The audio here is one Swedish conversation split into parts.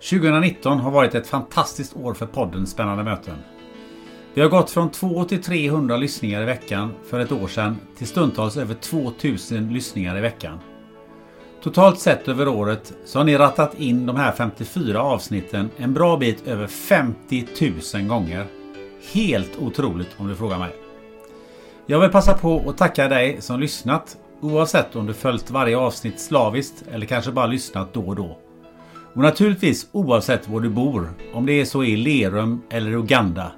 2019 har varit ett fantastiskt år för podden Spännande möten. Vi har gått från 2 till 300 lyssningar i veckan för ett år sedan till stundtals över 2000 lyssningar i veckan. Totalt sett över året så har ni rattat in de här 54 avsnitten en bra bit över 50 000 gånger. Helt otroligt om du frågar mig. Jag vill passa på att tacka dig som lyssnat oavsett om du följt varje avsnitt slaviskt eller kanske bara lyssnat då och då. Och naturligtvis oavsett var du bor, om det är så i Lerum eller Uganda.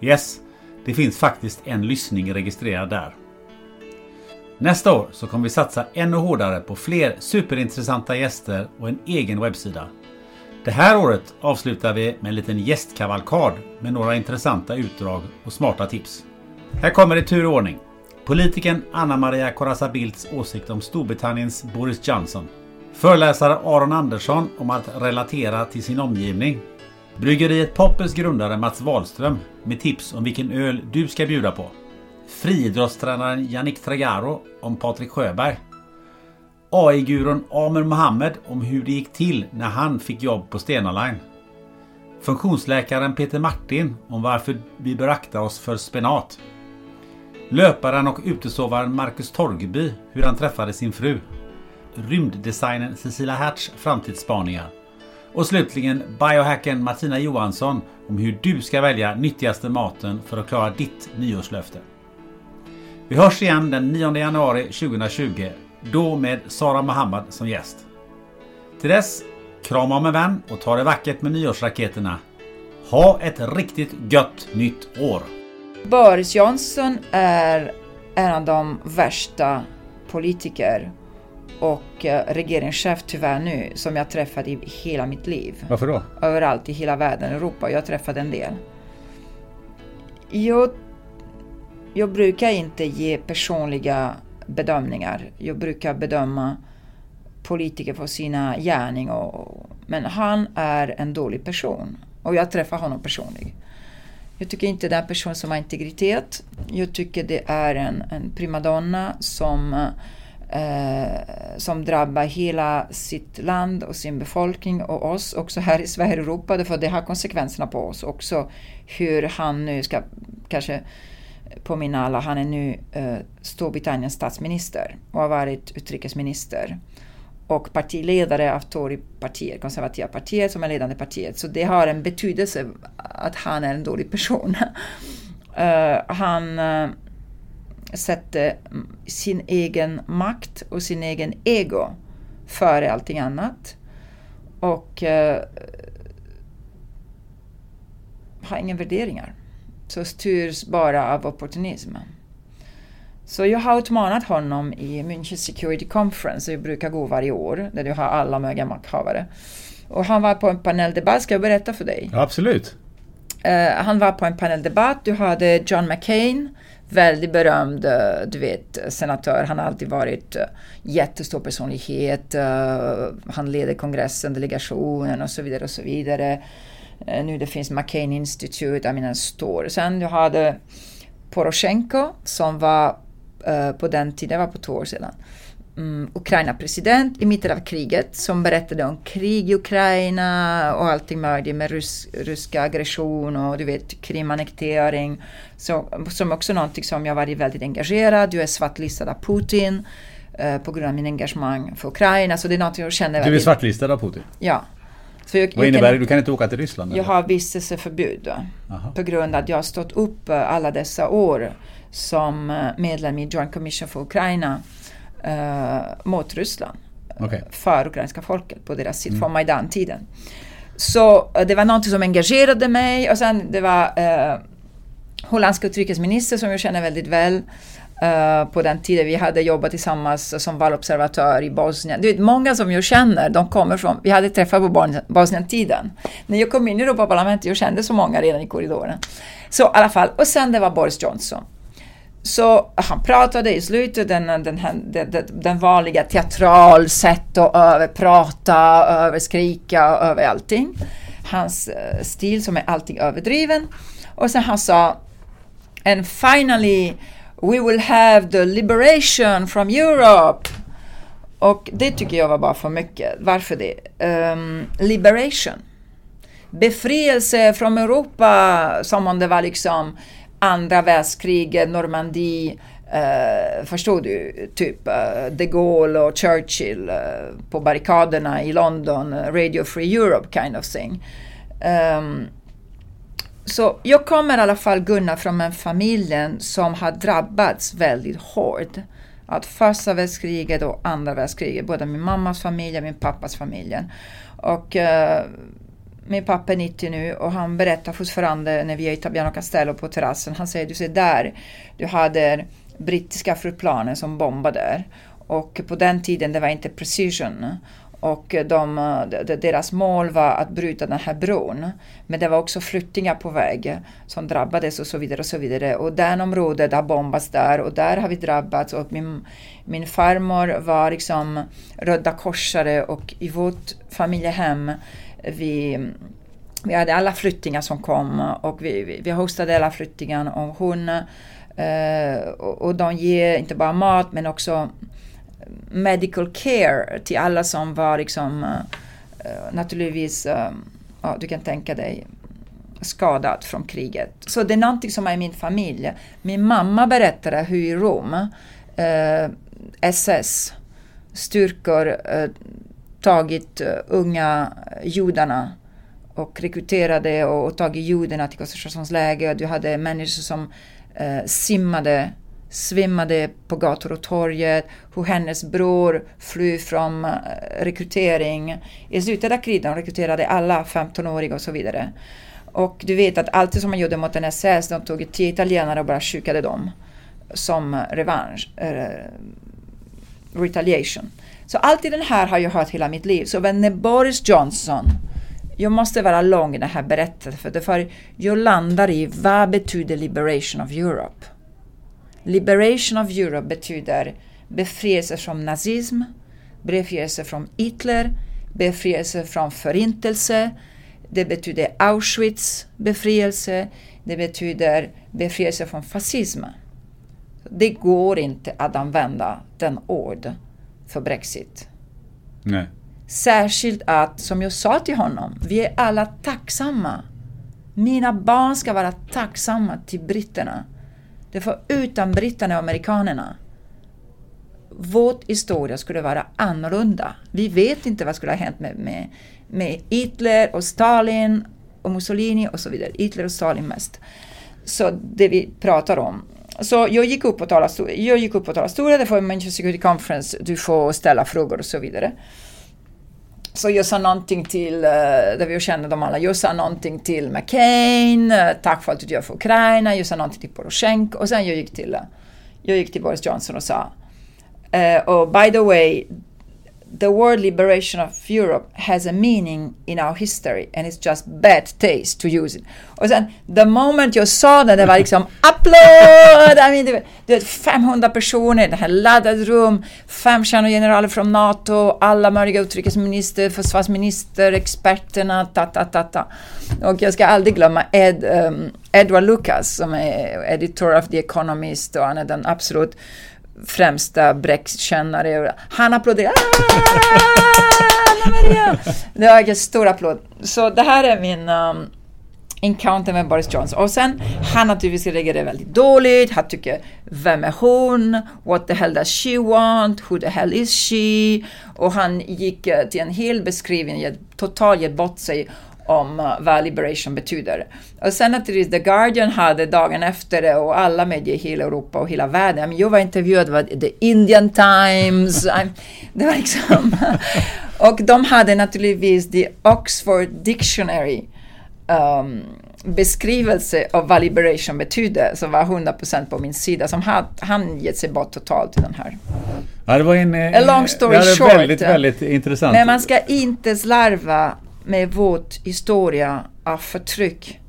Yes, det finns faktiskt en lyssning registrerad där. Nästa år så kommer vi satsa ännu hårdare på fler superintressanta gäster och en egen webbsida. Det här året avslutar vi med en liten gästkavalkad med några intressanta utdrag och smarta tips. Här kommer det tur och ordning. Politikern Anna Maria Corazza Bildts åsikt om Storbritanniens Boris Johnson. Föreläsare Aron Andersson om att relatera till sin omgivning. Bryggeriet Poppers grundare Mats Wahlström med tips om vilken öl du ska bjuda på. Friidrottstränaren Yannick Tregaro om Patrik Sjöberg. AI-gurun Amer Mohammed om hur det gick till när han fick jobb på Stena Line. Funktionsläkaren Peter Martin om varför vi bör akta oss för spenat. Löparen och utesovaren Marcus Torgeby hur han träffade sin fru rymddesignern Cecilia Hertz framtidsspaningar. Och slutligen biohacken Martina Johansson om hur du ska välja nyttigaste maten för att klara ditt nyårslöfte. Vi hörs igen den 9 januari 2020, då med Sara Mohammad som gäst. Till dess, krama om en vän och ta det vackert med nyårsraketerna. Ha ett riktigt gött nytt år! Boris Johnson är en av de värsta politiker och eh, regeringschef tyvärr nu som jag träffade i hela mitt liv. Varför då? Överallt i hela världen, Europa. Jag träffade en del. Jag, jag brukar inte ge personliga bedömningar. Jag brukar bedöma politiker för sina gärning. Och, men han är en dålig person. Och jag träffar honom personligen. Jag tycker inte det är en person som har integritet. Jag tycker det är en, en primadonna som eh, som drabbar hela sitt land och sin befolkning och oss också här i Sverige och Europa. För det har konsekvenserna på oss också. Hur han nu ska kanske påminna alla, han är nu eh, Storbritanniens statsminister och har varit utrikesminister och partiledare av Torypartiet, konservativa partiet som är ledande partiet. Så det har en betydelse att han är en dålig person. uh, han uh, sätter sin egen makt och sin egen ego före allting annat. Och eh, har inga värderingar. Så styrs bara av opportunism. Så jag har utmanat honom i München Security Conference, jag brukar gå varje år, där du har alla möjliga makthavare. Och han var på en paneldebatt, ska jag berätta för dig? Ja, absolut. Uh, han var på en paneldebatt, du hade John McCain, väldigt berömd, eh, du vet, senatör. Han har alltid varit eh, jättestor personlighet. Eh, han leder kongressen, delegationen och så vidare och så vidare. Nu det finns McCain Institute, jag menar stor. Sen du hade Poroshenko som var på den tiden, det var på två år sedan, um, Ukraina-president i mitten av kriget som berättade om krig i Ukraina och allting möjligt med rys ryska aggression och du vet krimannektering. Så, som också någonting som jag varit väldigt engagerad. Jag är svartlistad av Putin uh, på grund av min engagemang för Ukraina. Så det är något jag känner väldigt... Du är svartlistad av Putin? Ja. Jag, Vad innebär det? Du kan inte åka till Ryssland? Jag eller? har vistelseförbud på grund av att jag har stått upp eh, alla dessa år som eh, medlem i Joint Commission for Ukraina uh, mot Ryssland. Okay. För ukrainska folket på deras sida, mm. från Majdan-tiden. Så uh, det var något som engagerade mig och sen det var uh, holländska utrikesminister som jag känner väldigt väl. Uh, på den tiden vi hade jobbat tillsammans som valobservatör i Bosnien. Du vet, många som jag känner, de kommer från, vi hade träffat på Bosnien-tiden. När jag kom in i Europaparlamentet, jag kände så många redan i korridoren. Så i alla fall, och sen det var Boris Johnson. Så han pratade i slutet den, den, den, den vanliga teatral sätt att överprata, överskrika, över allting. Hans eh, stil som är allting överdriven. Och sen han sa And finally we will have the liberation from Europe. Och det tycker jag var bara för mycket. Varför det? Um, liberation. Befrielse från Europa som om det var liksom andra världskriget, Normandie, eh, uh, förstår du? Typ uh, de Gaulle och Churchill uh, på barrikaderna i London, Radio Free Europe kind of thing. Um, så jag kommer i alla fall Gunnar från en familj som har drabbats väldigt hårt. Att första världskriget och andra världskriget, både min mammas familj och min pappas familj. Och min pappa är 90 nu och han berättar fortfarande när vi är i Tabiano Castello på terrassen. Han säger, du ser där, du hade brittiska flygplanen som bombade. Och på den tiden det var inte precision. Och de, deras mål var att bryta den här bron. Men det var också flyktingar på väg som drabbades och så vidare. Och så vidare. Och den området har bombats där och där har vi drabbats. Och min, min farmor var liksom röda korsare och i vårt familjehem vi, vi hade alla flyktingar som kom och vi, vi, hostade alla flyktingar och hon eh, och, och de ger inte bara mat men också medical care till alla som var liksom uh, naturligtvis, uh, ja, du kan tänka dig, skadad från kriget. Så det är någonting som är i min familj. Min mamma berättade hur i Rom uh, SS styrkor tagit eh, unga judarna och rekryterade och, och tagit judarna till koncentrationsläger. Du hade människor som eh, simmade svimmade på gator och torget, hur hennes bror flyr från eh, rekrytering. I slutet av kriget rekryterade alla 15-åriga och så vidare. Och du vet att allt som man gjorde mot en SS, de tog tio italienare och bara skickade dem som revansch, eh, retaliation. Så allt i den här har jag hört hela mitt liv. Så när Boris Johnson jag måste vara lång i den här berättelsen för jag landar i vad betyder liberation of Europe? Liberation of Europe betyder befrielse från nazism, befrielse från Hitler, befrielse från förintelse. Det betyder Auschwitz befrielse. Det betyder befrielse från fascism. Det går inte att använda den ord för Brexit. Nej. Särskilt att, som jag sa till honom, vi är alla tacksamma. Mina barn ska vara tacksamma till britterna Därför utan britterna och amerikanerna, vår historia skulle vara annorlunda. Vi vet inte vad skulle ha hänt med, med, med Hitler och Stalin och Mussolini och så vidare. Hitler och Stalin mest. Så det vi pratar om. Så jag gick upp på talarstolen, jag gick upp på talarstolen, det var Manchester Security Conference, du får ställa frågor och så vidare. Så jag sa någonting till, eh, där vi kände dem alla, jag sa någonting till McCain, eh, tack för allt du gör för Ukraina, jag sa någonting till Poroshenko och sen jag gick till, eh, jag gick till Boris Johnson och sa, och by the way, the word liberation of Europe has a meaning in our history and it's just bad taste to use it. Och sen, the moment jag sa det, det var liksom applåd! I mean, det, det var 500 personer, det här laddat rum, fem generaler från NATO, alla möjliga utrikesminister, försvarsminister, experterna, ta, ta, ta, ta. Och jag ska aldrig glömma Ed, um, Edward Lucas som är editor of The Economist och han är den absolut främsta Brexit-kännare. Han applåderar. Ah, Maria! Det var en stor applåd. Så det här är min um, encounter med Boris Johnson. Och sen, han naturligtvis reagerade väldigt dåligt. Han tycker, vem är hon? What the hell does she want? Who the hell is she? Och han gick eh, till en hel beskrivning, totalt gett bort sig om uh, vad liberation betyder. Och sen naturligtvis The Guardian hade dagen efter det och alla medier i hela Europa och hela världen. Jag var intervjuad av The Indian Times. det var liksom... och de hade naturligtvis The Oxford Dictionary um, beskrivelse av vad liberation betyder som var 100% på min sida som had, han gett sig bort totalt till den här. Ja, det var en, A long story short. Väldigt, väldigt intressant. Men man ska inte slarva med vår historia av förtryck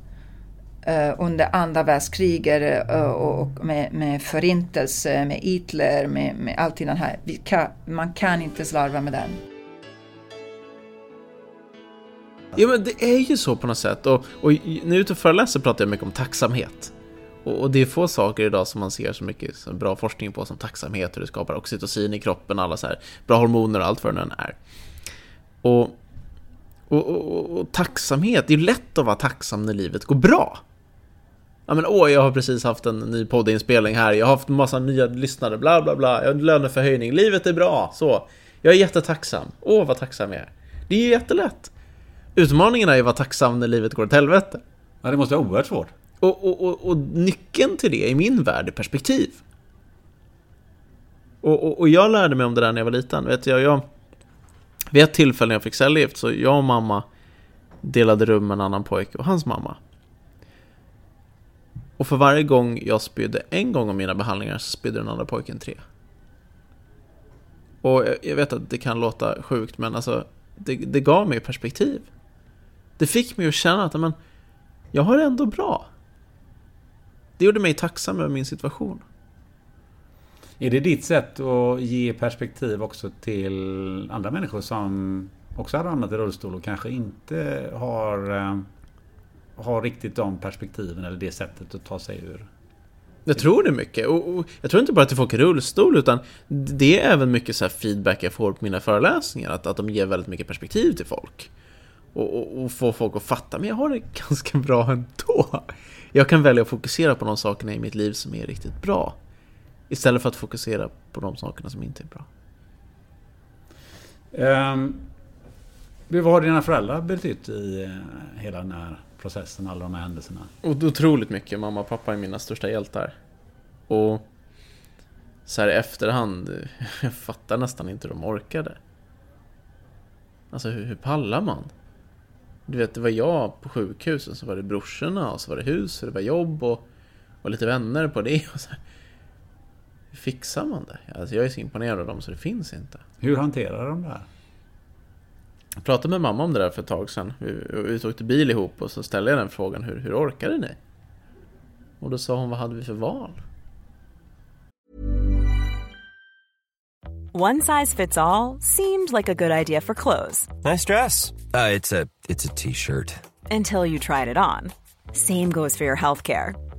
eh, under andra världskriget eh, och med, med förintelse, med Hitler, med, med allt det här. Kan, man kan inte slarva med den. Ja men det är ju så på något sätt och, och när jag är ute och föreläser pratar jag mycket om tacksamhet. Och, och, det är få saker idag som man ser så mycket så bra forskning på som tacksamhet, hur det skapar oxytocin i kroppen, alla så här bra hormoner och allt vad det nu är. Och, och, och, och, tacksamhet, det är lätt att vara tacksam när livet går bra. Ja men åh, jag har precis haft en ny poddinspelning här, jag har haft massa nya lyssnare, bla bla bla, jag har löneförhöjning, livet är bra, så. Jag är jättetacksam, åh vad tacksam jag är. Det är ju jättelätt. Utmaningen är ju att vara tacksam när livet går åt helvete. Ja, det måste vara oerhört svårt. Och, och, och, och, nyckeln till det i min värld är perspektiv. Och, och, jag lärde mig om det där när jag var liten. Vet jag, jag, vid ett tillfälle när jag fick cellgift så jag och mamma delade rum med en annan pojke och hans mamma. Och för varje gång jag spydde en gång av mina behandlingar så spydde den andra pojken tre. Och jag vet att det kan låta sjukt men alltså det, det gav mig perspektiv. Det fick mig att känna att men, jag har det ändå bra. Det gjorde mig tacksam över min situation. Är det ditt sätt att ge perspektiv också till andra människor som också har hamnat i rullstol och kanske inte har, eh, har riktigt de perspektiven eller det sättet att ta sig ur? Jag tror det mycket. Och, jag tror inte bara till folk i rullstol, utan det är även mycket så feedback jag får på mina föreläsningar. Att, att de ger väldigt mycket perspektiv till folk och, och, och får folk att fatta, men jag har det ganska bra ändå. Jag kan välja att fokusera på de sakerna i mitt liv som är riktigt bra. Istället för att fokusera på de sakerna som inte är bra. Um, vad har dina föräldrar betytt i uh, hela den här processen, alla de här händelserna? Otroligt mycket. Mamma och pappa är mina största hjältar. Och så här i efterhand, jag fattar nästan inte hur de orkade. Alltså hur, hur pallar man? Du vet, det var jag på sjukhuset, så var det brorsorna och så var det hus och det var jobb och, och lite vänner på det. Och så Hur fixar man det? Alltså jag är så imponerad av dem så det finns inte. Hur hanterar de det här? Jag pratade med mamma om det där för ett tag sedan. Vi, vi åkte bil ihop och så ställde jag den frågan, hur, hur orkade ni? Och då sa hon, vad hade vi för val? One size fits all, seemed like a good idea for clothes. Nice dress. Uh, it's a t-shirt. Until you tried it on. Same goes for your healthcare.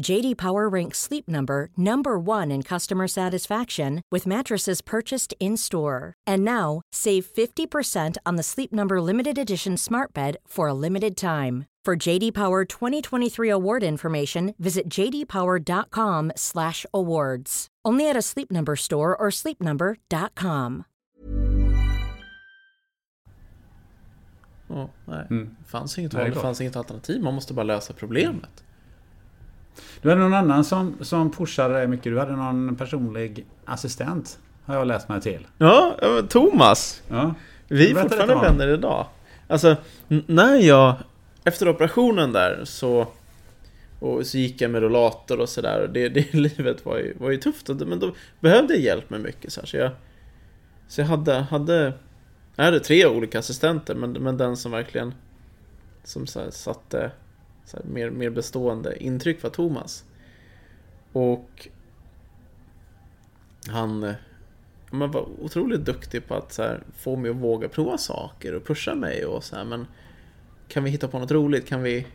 JD Power ranks Sleep Number number 1 in customer satisfaction with mattresses purchased in-store. And now, save 50% on the Sleep Number limited edition Smart Bed for a limited time. For JD Power 2023 award information, visit jdpower.com/awards. Only at a Sleep Number store or sleepnumber.com. Ja, nej. Mm. Det fanns inget Nej, det är val, det klart. fanns inget alternativ. Man måste bara lösa problemet. Du hade någon annan som, som pushade dig mycket. Du hade någon personlig assistent. Har jag läst mig till. Ja, Thomas. Ja. Vi är fortfarande vänner idag. Alltså, när jag... Efter operationen där så... Och så gick jag med rollator och sådär. Det, det livet var ju, var ju tufft. Men då behövde jag hjälp med mycket. Så, här, så jag, så jag hade, hade... Jag hade tre olika assistenter. Men, men den som verkligen... Som så här, satte här, mer, mer bestående intryck var Thomas. Och... Han... Eh, man var otroligt duktig på att så här, få mig att våga prova saker och pusha mig och så här, men kan vi hitta på något roligt? Kan vi,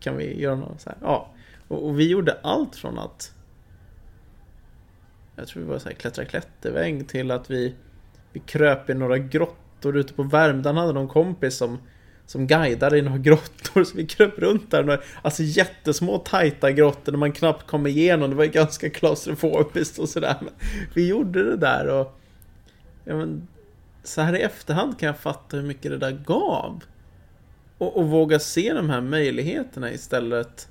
kan vi göra något så här? Ja. Och, och vi gjorde allt från att jag tror vi var så här, klättra klättervägg till att vi, vi kröp i några grottor ute på Värmdön hade någon kompis som som guidade i några grottor, så vi kröp runt där. Några, alltså jättesmå tajta grottor där man knappt kom igenom. Det var ju ganska klaustrofobiskt och sådär. Men vi gjorde det där och... Ja, men, så här i efterhand kan jag fatta hur mycket det där gav. Och, och våga se de här möjligheterna istället.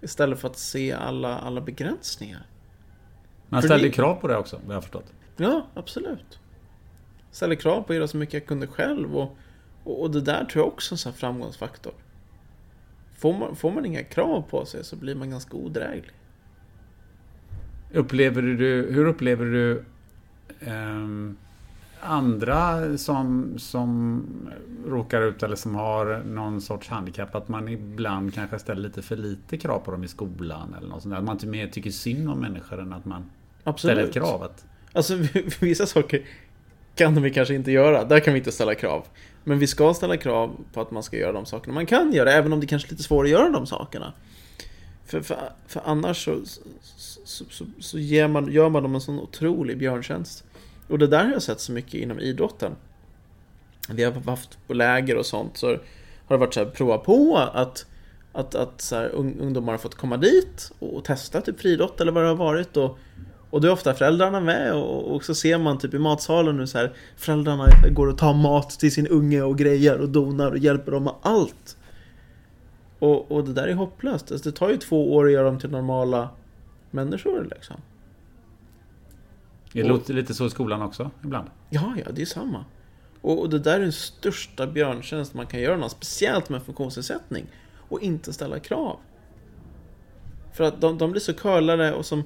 Istället för att se alla, alla begränsningar. Man ställde ni- krav på det också, vad jag har förstått. Ja, absolut. Ställer krav på att göra så mycket jag kunde själv och, och, och det där tror jag också är en sån framgångsfaktor. Får man, får man inga krav på sig så blir man ganska odräglig. Upplever du, hur upplever du ehm, andra som, som råkar ut eller som har någon sorts handikapp? Att man ibland kanske ställer lite för lite krav på dem i skolan eller något sånt där. Att man inte mer tycker synd om människor än att man Absolut. ställer ett krav. Att, Alltså vissa saker kan vi kanske inte göra. Där kan vi inte ställa krav. Men vi ska ställa krav på att man ska göra de sakerna man kan göra, även om det kanske är lite svårt att göra de sakerna. För, för, för annars så, så, så, så ger man, gör man dem en sån otrolig björntjänst. Och det där har jag sett så mycket inom idrotten. Vi har haft på läger och sånt, så har det varit så här, prova på att att, att så här, ungdomar har fått komma dit och testa typ friidrott eller vad det har varit och, och då är ofta föräldrarna med och, och så ser man typ i matsalen nu så här Föräldrarna går och tar mat till sin unge och grejer och donar och hjälper dem med allt Och, och det där är hopplöst, alltså, det tar ju två år att göra dem till normala människor liksom det låter lite så i skolan också ibland. Ja, ja, det är samma. Och, och det där är den största björntjänst man kan göra någon, speciellt med funktionsnedsättning. Och inte ställa krav. För att de, de blir så curlade och som...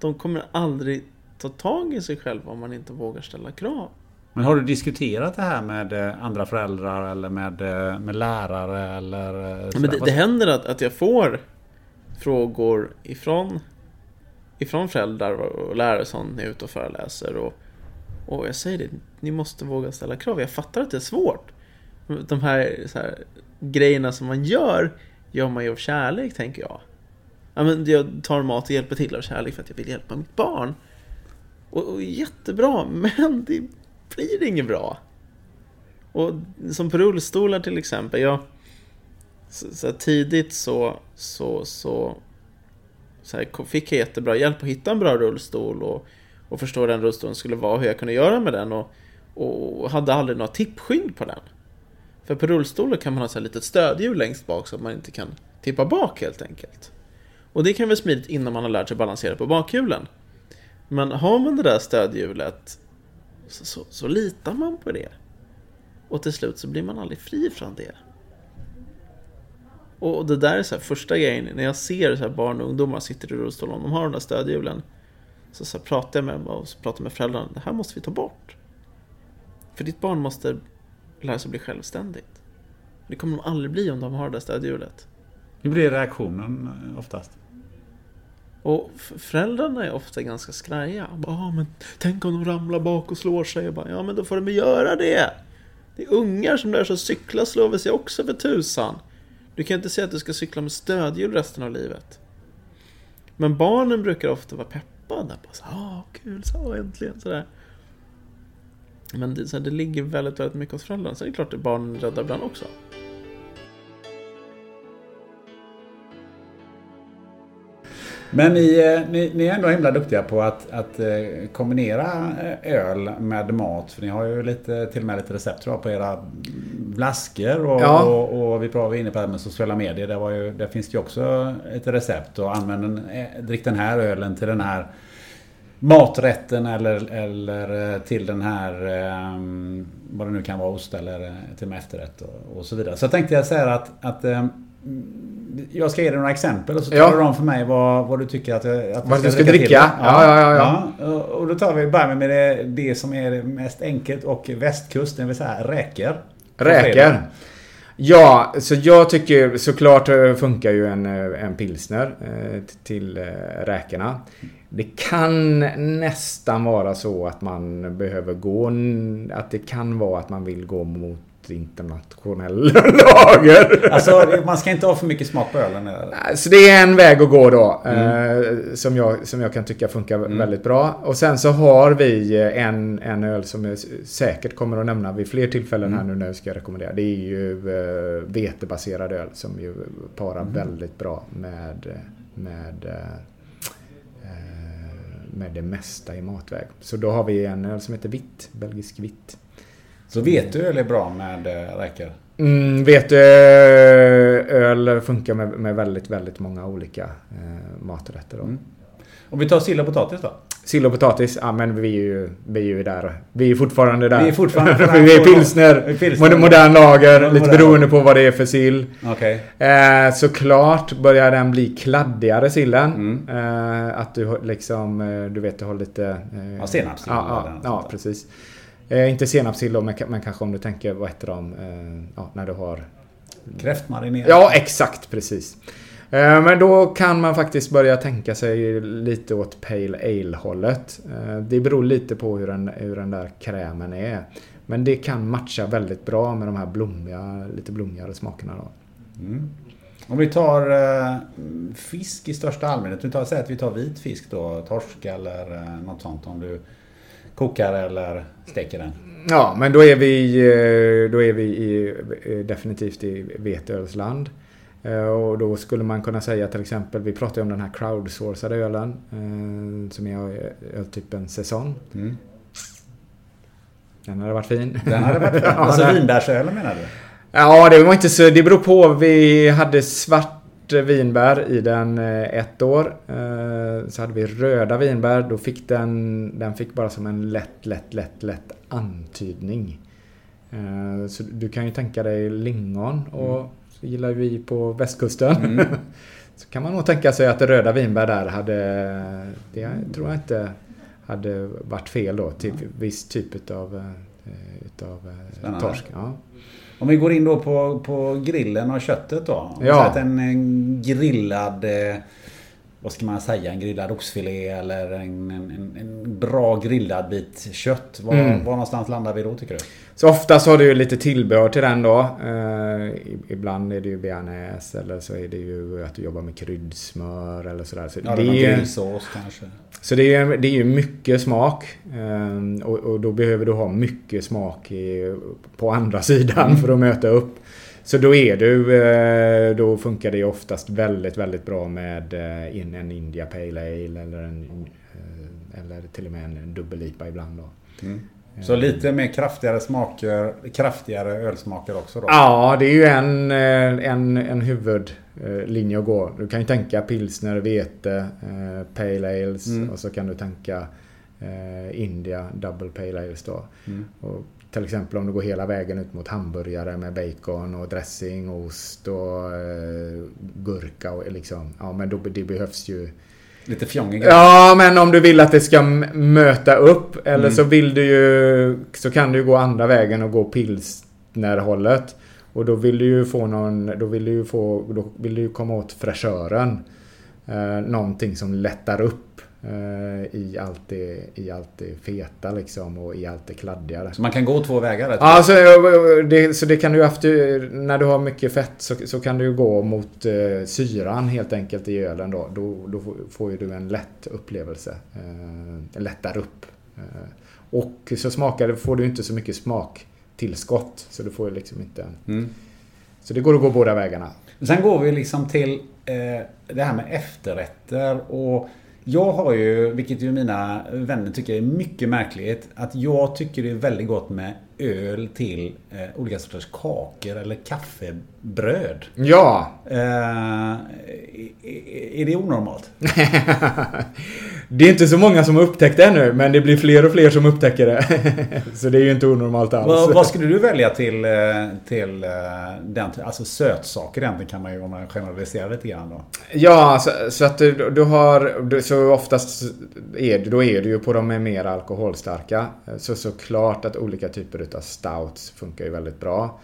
De kommer aldrig ta tag i sig själva om man inte vågar ställa krav. Men har du diskuterat det här med eh, andra föräldrar eller med, eh, med lärare eller? eh, Ja? Men det, det händer att, att jag får frågor ifrån, ifrån föräldrar och lärare som är ute och föreläser. Och, och jag säger det, ni måste våga ställa krav. Jag fattar att det är svårt. De här, här grejerna som man gör, gör man ju av kärlek tänker jag. Ja, men jag tar mat och hjälper till av kärlek för att jag vill hjälpa mitt barn. Och, och jättebra, men det blir inget bra. Och som på rullstolar till exempel, jag så, så här, tidigt så, så, så, så här, fick jag jättebra hjälp att hitta en bra rullstol och, och förstå hur den rullstolen skulle vara och hur jag kunde göra med den och, och hade aldrig några tippskydd på den. För på rullstolar kan man ha så här litet stödhjul längst bak så att man inte kan tippa bak helt enkelt. Och det kan vara smidigt innan man har lärt sig balansera på bakhjulen. Men har man det där stödhjulet så, så, så litar man på det. Och till slut så blir man aldrig fri från det. Och det där är så här första grejen, när jag ser så här barn och ungdomar sitter i rullstol och de har de där stödhjulen. Så, så pratar jag med dem och så pratar med föräldrarna, det här måste vi ta bort. För ditt barn måste lära sig bli självständigt. Det kommer de aldrig bli om de har det där stödhjulet. Hur blir reaktionen oftast? Och föräldrarna är ofta ganska skraja. Bara, ah, men tänk om de ramlar bak och slår sig. Jag bara, ja men då får de göra det. Det är ungar som lär sig att cykla slår väl sig också för tusan. Du kan inte säga att du ska cykla med stödhjul resten av livet. Men barnen brukar ofta vara peppade. Bara så, ah, kul, så äntligen. Sådär. Men det, så här, det ligger väldigt, väldigt mycket hos föräldrarna. Så det är klart att barnen är rädda ibland också. Men ni, eh, ni, ni är ändå himla duktiga på att, att eh, kombinera eh, öl med mat. För ni har ju lite, till och med lite recept tror jag, på era flaskor. Och, Ja. och, och vi var inne på det här med sociala medier. Där, var ju, där finns det ju också ett recept. Och använd en, drick den här ölen till den här maträtten eller, eller till den här, vad det nu kan vara, ost eller till och med efterrätt och, och så vidare. Så jag tänkte jag säga att, att jag ska ge dig några exempel och så Ja. talar du om för mig vad, vad du tycker att, att Vad du ska till. dricka? Ja, ja, ja, ja. och- Och då tar vi bara med det, det som är det mest enkelt och västkust, det vill säga räkor. Räkor. Ja, så jag tycker såklart eh, funkar ju en, eh, en pilsner eh, till räkorna. Det kan nästan vara så att man behöver gå... Att det kan vara att man vill gå mot internationell lager. Alltså man ska inte ha för mycket smak på ölen. eller? Så det är en väg att gå då. Mm. Eh, som, jag, som jag kan tycka funkar väldigt bra. Och sen så har vi eh, en, en öl som jag säkert kommer att nämna vid fler tillfällen här nu när jag ska rekommendera. Det är ju eh, vetebaserad öl som ju parar väldigt bra med, med, eh, med det mesta i matväg. Så då har vi en öl som heter Vitt, belgisk vitt. Så vet du öl är bra med eh, räkor? Mm, vet du, öl funkar med, med väldigt, väldigt många olika eh, maträtter. Mm. Om vi tar sill och potatis då? Sill och potatis, ja men vi är ju, vi är ju där. Vi är fortfarande där. Vi är fortfarande på vi är pilsner, pilsner. moder- modern lager, Modern lite beroende på vad det är för sill. Okej. Eh, såklart börjar den bli kladdigare sillen. Mm. Eh, att du liksom, eh, du vet du har lite... Eh, Ja, senapssill Ja, ja, ja där. precis. Eh, inte senapssill då, men, men kanske om du tänker, vad heter de? Eh, ja, när du har Kräftmarinerad? Ja, exakt precis. Eh, Men då kan man faktiskt börja tänka sig lite åt Pale Ale-hållet. Eh, Det beror lite på hur den, hur den där krämen är. Men det kan matcha väldigt bra med de här blommiga, lite blommigare smakerna då. Mm. Om vi tar eh, fisk i största allmänhet. Vi tar, säg att vi tar vit fisk då. Torsk eller eh, något sånt. Om du kokar eller steker den. Ja, men då är vi, eh, då är vi i, eh, definitivt i veteölsland. Eh, Och då skulle man kunna säga till exempel, vi pratade om den här crowdsourcade ölen. Som är öltypen Saison. Mm. Den hade varit fin. Den hade varit fin. Alltså vinbärsölen menar du? Ja, det var inte så... Det beror på. Vi hade svart vinbär i den eh, ett år. Eh, Så hade vi röda vinbär. Då fick den... Den fick bara som en lätt, lätt, lätt, lätt antydning. Eh, Så du kan ju tänka dig lingon och så gillar vi på västkusten. Så kan man nog tänka sig att det röda vinbär där hade... Det tror jag inte hade varit fel då. Till viss typ utav, eh, utav eh, Spännande. torsk. Ja. Om vi går in då på, på grillen och köttet då. Om Ja. att en, en grillad... Eh, vad ska man säga? En grillad oxfilé eller en, en, en, en bra grillad bit kött. Var, Mm. var någonstans landar vi då tycker du? Så oftast har du ju lite tillbehör till den då. Eh, ibland är det ju bearnaise eller så är det ju att du jobbar med kryddsmör eller sådär. Så Ja, det, är ju, grillsås kanske. så det är, ju- det är ju mycket smak. Eh, och, och då behöver du ha mycket smak i, på andra sidan Mm. för att möta upp. Så då är du, eh, då funkar det ju oftast väldigt, väldigt bra med eh, in en India Pale Ale eller, en, eh, eller till och med en dubbel IPA ibland då. Mm. Så lite mer kraftigare smaker, kraftigare ölsmaker också då? Ja, det är ju en, eh, en, en huvudlinje att gå. Du kan ju tänka pilsner, vete, eh, pale ales Mm. och så kan du tänka eh, India double pale ales då. Mm. Och till exempel om du går hela vägen ut mot hamburgare med bacon och dressing, ost och gurka och liksom. Ja, men då, det behövs ju Lite fjongig Ja, men om du vill att det ska möta upp. Eller Mm. så vill du ju... Så kan du ju gå andra vägen och gå pilsnerhållet. Och då vill du ju få någon... Då vill du ju få... Då vill du ju komma åt fräschören. Eh, någonting som lättar upp I allt, det, I allt det feta liksom och i allt det kladdigare. Så man kan gå två vägar? Ja, så det, så det kan du efter, när du har mycket fett så, så kan du gå mot eh, syran helt enkelt i ölen då. Då, då får ju du en lätt upplevelse. Eh, lättar upp. Eh, och så smakar, får du inte så mycket smaktillskott. Så du får ju liksom inte. Mm. Så det går att gå båda vägarna. Sen går vi liksom till eh, det här med efterrätter och jag har ju, vilket ju mina vänner tycker är mycket märkligt, att jag tycker det är väldigt gott med öl till eh, olika sorters kakor eller kaffebröd. Ja! Eh, är det onormalt? det är inte så många som har upptäckt det ännu, men det blir fler och fler som upptäcker det. så det är ju inte onormalt alls. Vad, vad skulle du välja till, eh, till eh, den, alltså sötsaker egentligen kan man ju om man generaliserar lite grann då? Ja, så, så att du, du har, så oftast är du, då är du ju på de mer alkoholstarka. Så såklart att olika typer utav stouts funkar ju väldigt bra.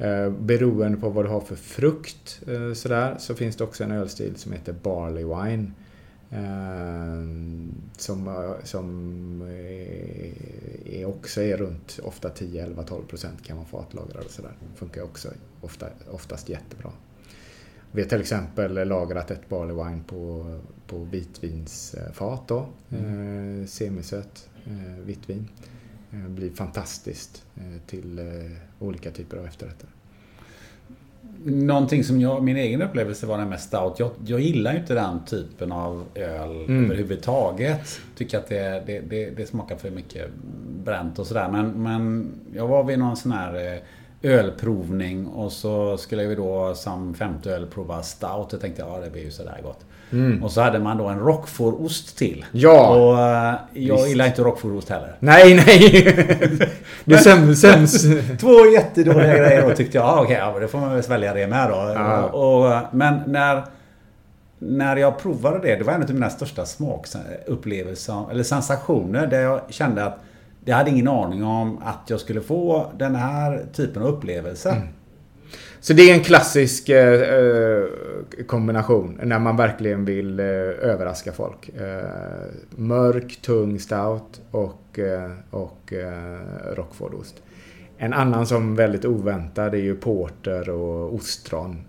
Eh, beroende på vad du har för frukt eh, sådär, så finns det också en ölstil som heter Barley Wine. Eh, som, som är också är runt ofta 10, 11, 12 procent kan man fatlagrad och sådär. Funkar också ofta, oftast jättebra. Vi har till exempel lagrat ett Barley Wine på, på vitvinsfat då. Mm. semisött vitvin. Blir fantastiskt till olika typer av efterrätter. Någonting som jag, min egen upplevelse var den med stout. Jag, jag gillar ju inte den typen av öl mm. överhuvudtaget. Tycker att det, det, det, det, smakar för mycket bränt och sådär. Men, men jag var vid någon sån här eh, ölprovning och så skulle vi då som femte öl prova stout. Jag tänkte ja det blir ju sådär gott. Mm. Och så hade man då en roquefort till. Ja! Och uh, jag Visst. gillar inte roquefort heller. Nej, nej! det är sämst. sämst. Två jättedåliga grejer då tyckte jag. Ah, Okej, okay, ja, då får man väl svälja det med då. Ja. Och, och, men när, när jag provade det, det var en av mina största smakupplevelser, eller sensationer, där jag kände att jag hade ingen aning om att jag skulle få den här typen av upplevelse. Mm. Så det är en klassisk eh, eh, kombination när man verkligen vill eh, överraska folk. Eh, mörk, tung stout och, eh, och eh, rockfordost. En annan som väldigt oväntad är ju porter och ostron.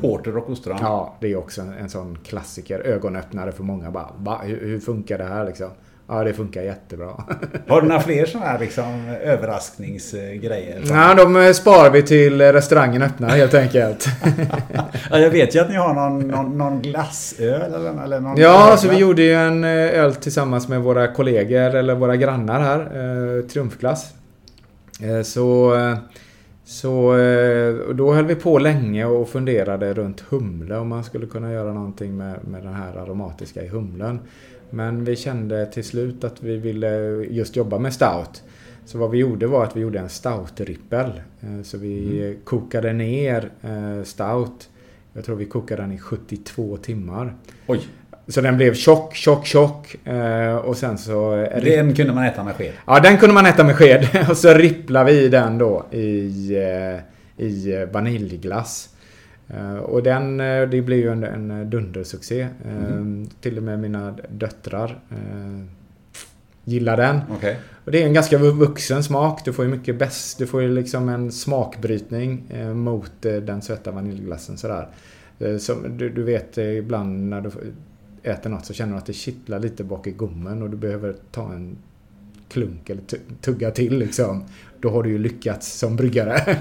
Porter och ostron? Ja, det är också en, en sån klassiker. Ögonöppnare för många. Bara, va, hur, hur funkar det här liksom? Ja, det funkar jättebra. Har du några fler sådana här liksom, överraskningsgrejer? Ja, de eh, sparar vi till restaurangen öppnar helt enkelt. ja, jag vet ju att ni har någon, någon, någon glassöl eller, eller någon Ja, öl, så vi gjorde ju en eh, öl tillsammans med våra kollegor eller våra grannar här. Eh, triumfglass. Eh, så... Eh, så då höll vi på länge och funderade runt humle om man skulle kunna göra någonting med, med den här aromatiska i humlen. Men vi kände till slut att vi ville just jobba med stout. Så vad vi gjorde var att vi gjorde en stout-rippel. Eh, så vi mm. kokade ner eh, stout. Jag tror vi kokade den i 72 timmar. Oj! Så den blev tjock, tjock, tjock. Eh, och sen så... Den kunde man äta med sked? Ja, den kunde man äta med sked. Och så ripplade vi den då i, i vaniljglass. Uh, och den, uh, det blev ju en, en dundersuccé. Mm. Till och med mina döttrar gillar den. Okay. Och det är en ganska vuxen smak. Du får ju mycket bäst. Du får ju liksom en smakbrytning mot den söta vaniljglassen sådär. Som du, du vet ibland när du äter något så känner du att det kittlar lite bak i gommen och du behöver ta en klunk eller tugga till liksom. Då har du ju lyckats som bryggare.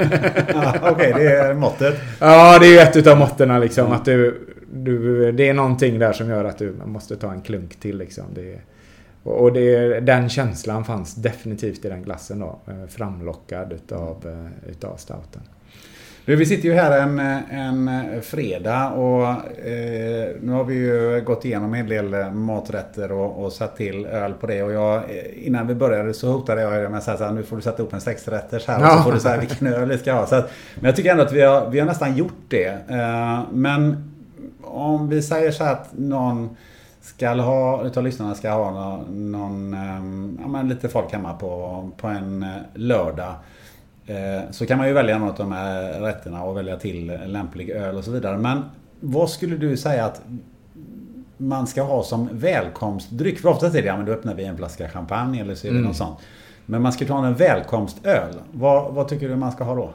ja, Okej, okay, det är måttet. Ja, det är ju ett utav måtten liksom. Mm. Att du, du, det är någonting där som gör att du måste ta en klunk till liksom. Det, och det, den känslan fanns definitivt i den glassen då. Eh, framlockad utav, eh, utav stouten. Du, vi sitter ju här en, en fredag och eh, nu har vi ju gått igenom en del maträtter och, och satt till öl på det. Och jag, innan vi började så hotade jag med att säga nu får du sätta upp en sexrätters här och så får du säga vilken öl vi ska ha. Så att, men jag tycker ändå att vi har, vi har nästan gjort det. Eh, men om vi säger så att någon ska ha, utav lyssnarna ska ha någon, någon eh, ja, men lite folk hemma på, på en lördag. Eh, så kan man ju välja något av de här rätterna och välja till lämplig öl och så vidare. Men vad skulle du säga att man ska ha som välkomstdryck. För oftast är det, ja men då öppnar vi en flaska champagne eller så är det Mm. något sånt. Men man ska ta en välkomstöl. Vad, vad tycker du man ska ha då?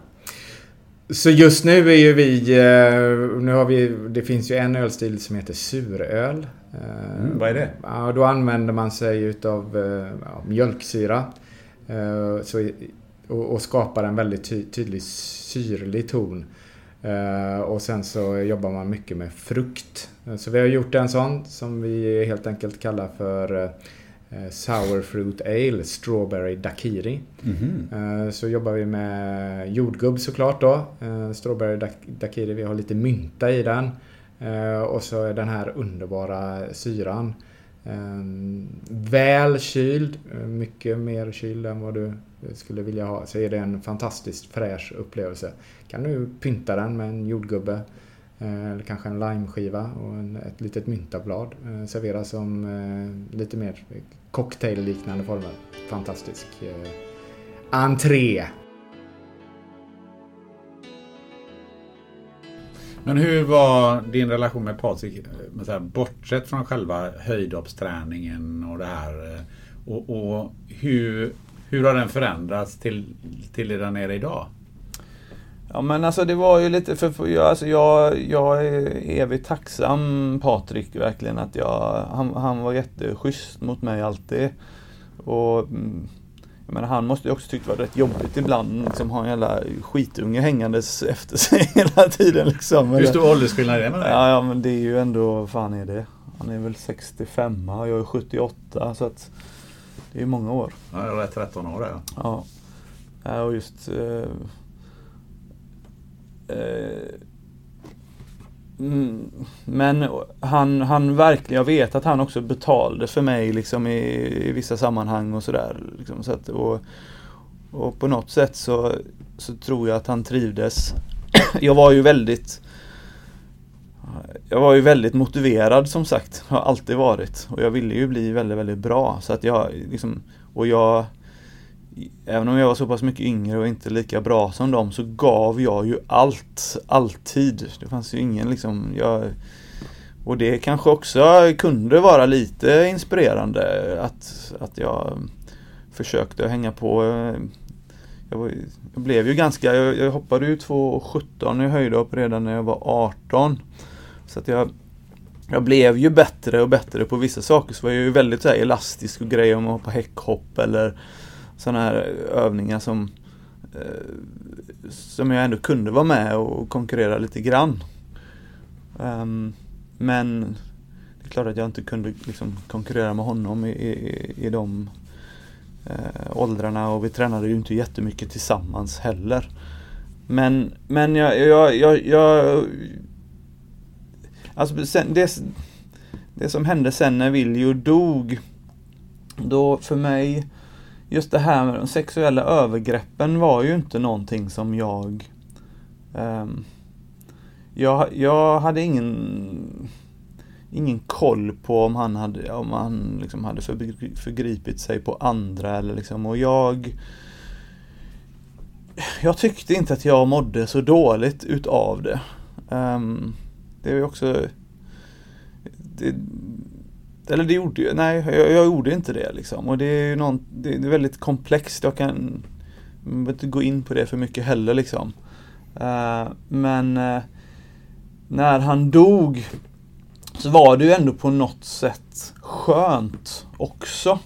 Så just nu är ju vi, eh, nu har vi, det finns ju en ölstil som heter suröl. Eh, Mm, vad är det? Ja, då använder man sig utav ja, mjölksyra. Så, och, och skapar en väldigt ty, tydlig syrlig ton. Eh, Och sen så jobbar man mycket med frukt. Eh, Så vi har gjort en sån som vi helt enkelt kallar för eh, Sour Fruit Ale, Strawberry Daiquiri. Mhm. Eh, Så jobbar vi med jordgubb såklart då. Strawberry dak- Daiquiri, vi har lite mynta i den. Och så är den här underbara syran. Väl kyld, mycket mer kyld än vad du skulle vilja ha. Så är det en fantastiskt fräsch upplevelse. Kan du pynta den med en jordgubbe. Eh, eller kanske en limeskiva och en, ett litet myntablad. Eh, Servera som eh, lite mer cocktail-liknande former. Fantastisk entré. Men hur var din relation med Patrik? Bortsett från själva höjdhoppsträningen och det här. Och, och hur, hur har den förändrats till, till det den är idag? Ja men alltså det var ju lite för, jag, alltså jag, jag är evigt tacksam Patrik verkligen att jag, han, han var jätteschysst mot mig alltid. Och mm, jag menar, han måste ju också tyckt det var rätt jobbigt ibland, liksom ha en jävla skitunge hängandes efter sig hela tiden liksom. Hur stor åldersskillnad är det dig? Ja, ja men det är ju ändå, vad fan är det? Han är väl 65 och jag är 78 så att det är många år. Ja, jag är 13 år ja. Ja. ja och just... Eh, eh, mm, men han, han verkligen, jag vet att han också betalade för mig liksom i, i vissa sammanhang och sådär. Liksom, så att, och, och på något sätt så, så tror jag att han trivdes. jag var ju väldigt jag var ju väldigt motiverad som sagt, har alltid varit. Och jag ville ju bli väldigt, väldigt bra. Så att jag liksom, och jag Även om jag var så pass mycket yngre och inte lika bra som dem så gav jag ju allt, alltid. Det fanns ju ingen liksom, jag Och det kanske också kunde vara lite inspirerande att, att jag försökte hänga på jag, var, jag blev ju ganska, jag, jag hoppade ju 2,17 i höjdhopp redan när jag var 18. Så att jag, jag blev ju bättre och bättre på vissa saker. Så var jag ju väldigt så här elastisk och grejer om att hoppa häckhopp eller sådana här övningar som eh, som jag ändå kunde vara med och konkurrera lite grann. Um, men det är klart att jag inte kunde liksom konkurrera med honom i, i, i de eh, åldrarna och vi tränade ju inte jättemycket tillsammans heller. Men, men jag, jag, jag, jag Alltså sen, det, det som hände sen när Viljo dog Då för mig Just det här med de sexuella övergreppen var ju inte någonting som jag um, jag, jag hade ingen ingen koll på om han hade, om han liksom hade förgripit sig på andra eller liksom och jag Jag tyckte inte att jag mådde så dåligt utav det. Um, det är ju också det, Eller det gjorde ju, nej jag, jag gjorde inte det liksom och det är ju någon, det, det är väldigt komplext, jag kan jag behöver inte gå in på det för mycket heller liksom. Uh, men uh, när han dog så var det ju ändå på något sätt skönt också.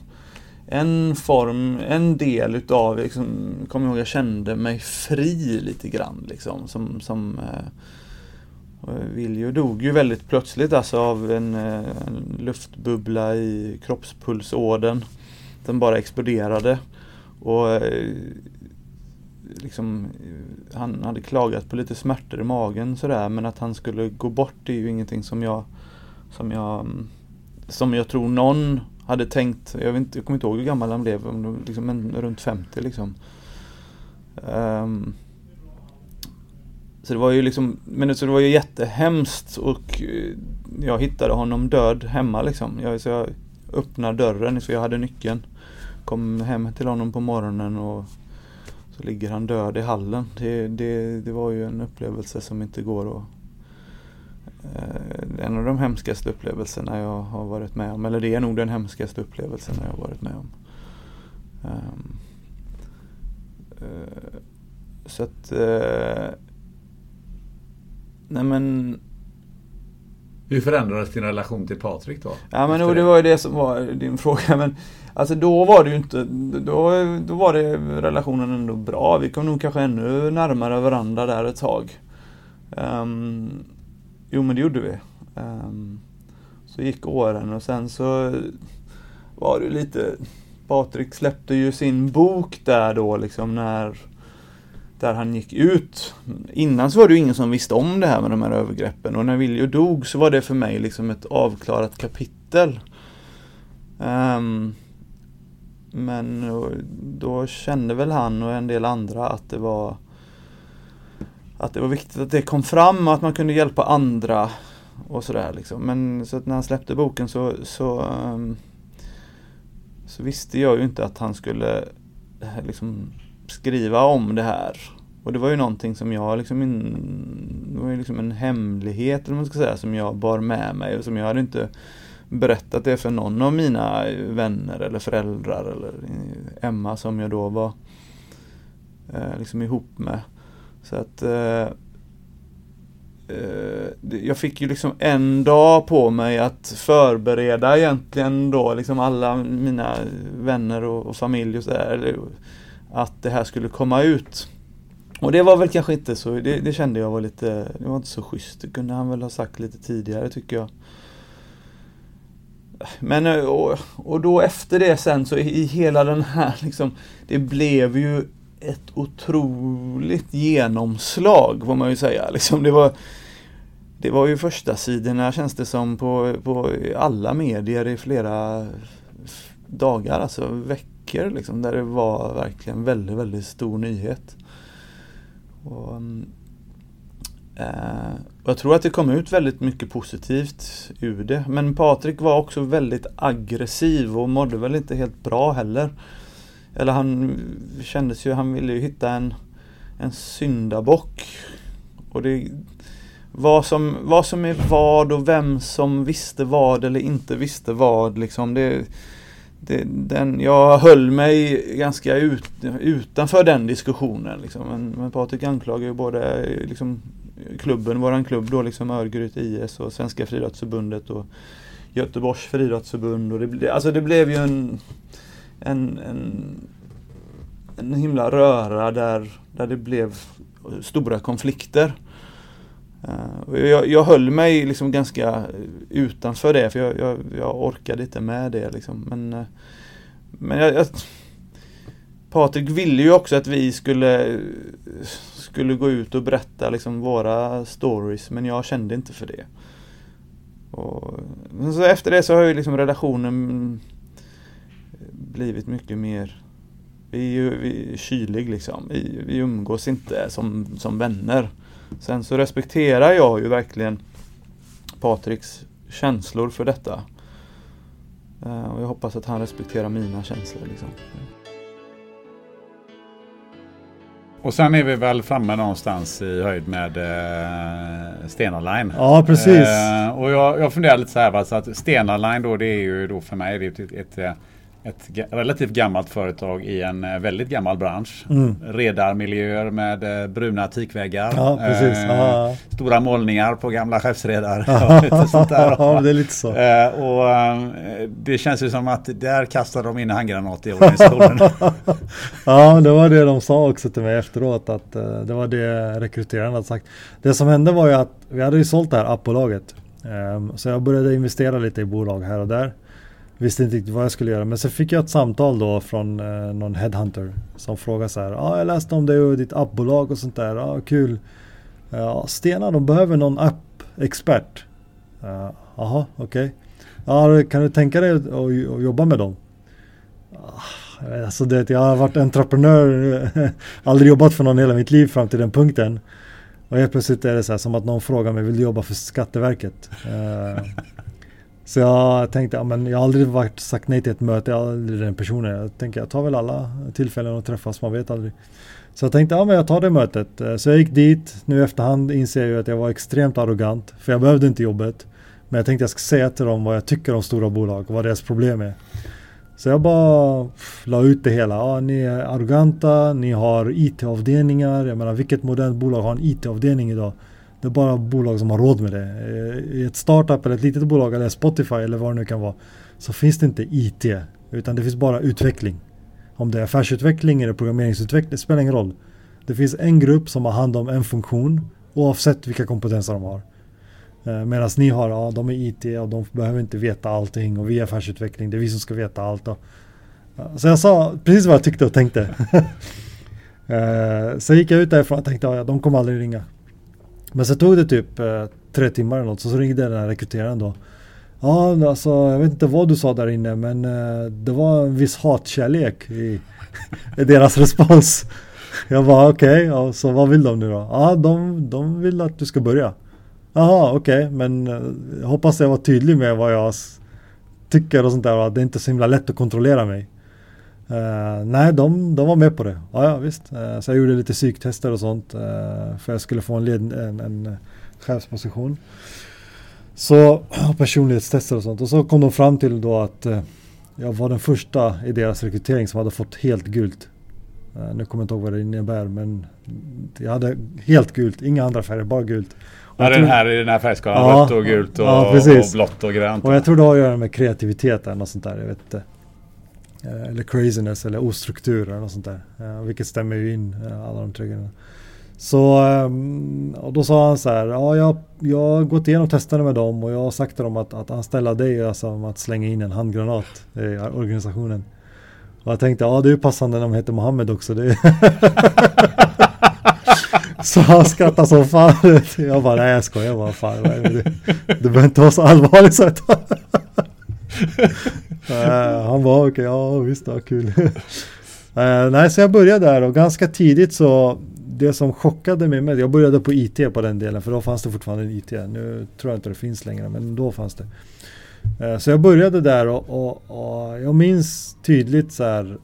En form, en del utav, liksom, kommer jag ihåg, jag kände mig fri lite grann liksom. Som, som uh, Viljo dog ju väldigt plötsligt alltså av en, eh, en luftbubbla i kroppspulsådern. Den bara exploderade. Och eh, liksom, han hade klagat på lite smärtor i magen sådär men att han skulle gå bort är ju ingenting som jag som jag mm, som jag tror någon hade tänkt, jag, vet inte, jag kommer inte ihåg hur gammal han blev, liksom men runt 50 liksom. Um, så det var ju liksom, men så det var ju jättehemskt och eh, jag hittade honom död hemma liksom. Jag, så jag öppnade dörren, så jag hade nyckeln. Kom hem till honom på morgonen och så ligger han död i hallen. Det, det, det var ju en upplevelse som inte går att... Eh, en av de hemskaste upplevelserna jag har varit med om. Eller det är nog den hemskaste upplevelsen jag har varit med om. Um, uh, så att... Uh, nej men... Hur förändrades din relation till Patrik då? Ja men det? det var ju det som var din fråga. Men alltså då var det ju inte... Då, då var det relationen ändå bra. Vi kom nog kanske ännu närmare varandra där ett tag. Um, jo men det gjorde vi. Um, så gick åren och sen så var det lite... Patrik släppte ju sin bok där då liksom när där han gick ut. Innan så var det ju ingen som visste om det här med de här övergreppen och när Viljo dog så var det för mig liksom ett avklarat kapitel. Um, men då kände väl han och en del andra att det var att det var viktigt att det kom fram och att man kunde hjälpa andra och sådär liksom. Men så att när han släppte boken så, så, um, så visste jag ju inte att han skulle eh, liksom skriva om det här. Och det var ju någonting som jag liksom, in, det var ju liksom en hemlighet eller man ska säga, som jag bar med mig och som jag hade inte berättat det för någon av mina vänner eller föräldrar eller Emma som jag då var eh, liksom ihop med. Så att eh, eh, jag fick ju liksom en dag på mig att förbereda egentligen då liksom alla mina vänner och, och familj och sådär. Att det här skulle komma ut. Och det var väl kanske inte så, det, det, kände jag var lite, det var inte så schysst. Det kunde han väl ha sagt lite tidigare tycker jag. Men eh, och, och då efter det sen så i hela den här liksom, det blev ju ett otroligt genomslag får man ju säga. Liksom det, var, det var ju första sidorna känns det som på, på alla medier i flera dagar, alltså veckor liksom, där det var verkligen väldigt, väldigt stor nyhet. Och, mm, eh, och jag tror att det kom ut väldigt mycket positivt ur det. Men Patrik var också väldigt aggressiv och mådde väl inte helt bra heller. Eller han kändes ju, han ville ju hitta en, en syndabock. Och det, vad som, vad som är vad och vem som visste vad eller inte visste vad liksom. Det, det, den, jag höll mig ganska ut, utanför den diskussionen. Liksom. Men, men Patrik anklagar ju både liksom, klubben, våran klubb då, liksom Örgryte IS och Svenska friidrottsförbundet och Göteborgs friidrottsförbund. Och det, alltså det blev ju en, en, en, en himla röra där, där det blev stora konflikter. Uh, jag, jag höll mig liksom ganska utanför det för jag, jag, jag orkade inte med det liksom. Men, uh, men jag, jag, Patrik ville ju också att vi skulle, skulle gå ut och berätta liksom våra stories men jag kände inte för det. Och, så efter det så har ju liksom relationen mm, blivit mycket mer vi är, vi är kylig liksom. Vi, vi umgås inte som, som vänner. Sen så respekterar jag ju verkligen Patriks känslor för detta. Uh, och jag hoppas att han respekterar mina känslor. Liksom. Och sen är vi väl framme någonstans i höjd med eh, Stena Line. Ja, precis. Eh, och jag, jag funderar lite så här, alltså att Stena Line då, det är ju då för mig det är ett, ett, ett ett relativt gammalt företag i en eh, väldigt gammal bransch. Mm. Redarmiljöer med eh, bruna teakväggar. Ja. Eh, stora målningar på gamla skeppsredar. ja, det är lite så. Eh, och eh, det känns ju som att där kastar de in handgranat i organisationen. ja, det var det de sa också till mig efteråt. Att eh, det var det rekryteraren hade sagt. Det som hände var ju att vi hade ju sålt det här appbolaget. Ehm, så jag började investera lite i bolag här och där. Visste inte riktigt vad jag skulle göra men så fick jag ett samtal då från eh, någon headhunter som frågade så här. Ja, ah, jag läste om dig och ditt appbolag och sånt där. Ja, ah, kul. Eh, ja, Stena de behöver någon app-expert. Eh, Jaha, uh, okej. Okay. Ja, kan du tänka dig att, att, att jobba med dem? Uh, alltså det, jag har varit entreprenör, aldrig jobbat för någon hela mitt liv fram till den punkten. Och helt plötsligt är det så här som att någon frågar mig, vill du jobba för Skatteverket? Uh, så jag tänkte, ja, men jag har aldrig varit sagt nej till ett möte, jag är aldrig den personen. Jag tänker, jag tar väl alla tillfällen att träffas, man vet aldrig. Så jag tänkte, ja men jag tar det mötet. Eh, så jag gick dit, nu i efterhand inser jag ju att jag var extremt arrogant, för jag behövde inte jobbet. Men jag tänkte jag ska säga till dem vad jag tycker om stora bolag och vad deras problem är. Så jag bara la ut det hela. Ja, ni är arroganta, ni har IT-avdelningar. Jag menar vilket modernt bolag har en IT-avdelning idag? Det är bara bolag som har råd med det. Eh, I ett startup eller ett litet bolag eller Spotify eller vad det nu kan vara. Så finns det inte IT. Utan det finns bara utveckling. Om det är affärsutveckling eller programmeringsutveckling, det spelar ingen roll. Det finns en grupp som har hand om en funktion oavsett vilka kompetenser de har. Eh, medan ni har, ja de är IT och de behöver inte veta allting och vi är affärsutveckling, det är vi som ska veta allt. Och, så jag sa precis vad jag tyckte och tänkte. Eh, så gick jag ut därifrån och tänkte, ja de kommer aldrig ringa. Men så tog det typ eh, tre timmar eller något, så, så ringde den här rekryteraren då. Ja, alltså jag vet inte vad du sa där inne men eh, det var en viss hatkärlek i, i deras respons. Jag bara okej, okay, så vad vill de nu då? Ja, de, de vill att du ska börja. Jaha, okej, okay, men jag hoppas jag var tydlig med vad jag tycker och sånt där. Att det är inte så himla lätt att kontrollera mig. Uh, nej, de, de var med på det. Ja, ja visst. Uh, så jag gjorde lite psyktester och sånt. Uh, för jag skulle få en, led, en, en chefsposition. Så personlighetstester och sånt. Och så kom de fram till då att jag var den första i deras rekrytering som hade fått helt gult. nu kommer jag inte ihåg vad det innebär men jag hade helt gult, inga andra färger, bara gult. Ja, den här i den här färgskalan. Ja, rött och gult och, ja, och, blått och grönt. Och jag tror det har att göra med kreativitet eller något sånt där. Jag vet inte. Eh, eller craziness eller ostruktur eller något sånt där. Eh, vilket stämmer ju in eh, alla de tre grejerna. Så ehm, och då sa han så här. Ja, jag, jag har gått igenom testerna med dem och jag har sagt till dem att, att anställa dig är som alltså, att slänga in en handgranat i organisationen. Och jag tänkte, ja det är ju passande när de heter Mohammed också. Det Så han skrattade som fan. Jag bara, nej jag skojar bara. Fan, det, det behöver inte vara så allvarligt Så Eh, han var okej, okay, ja visst, ja, kul. Eh, nej, så jag började där och ganska tidigt så det som chockade mig med, jag började på IT på den delen för då fanns det fortfarande en IT. Nu tror jag inte det finns längre men då fanns det. Eh, så jag började där och, och, och, jag minns tydligt så här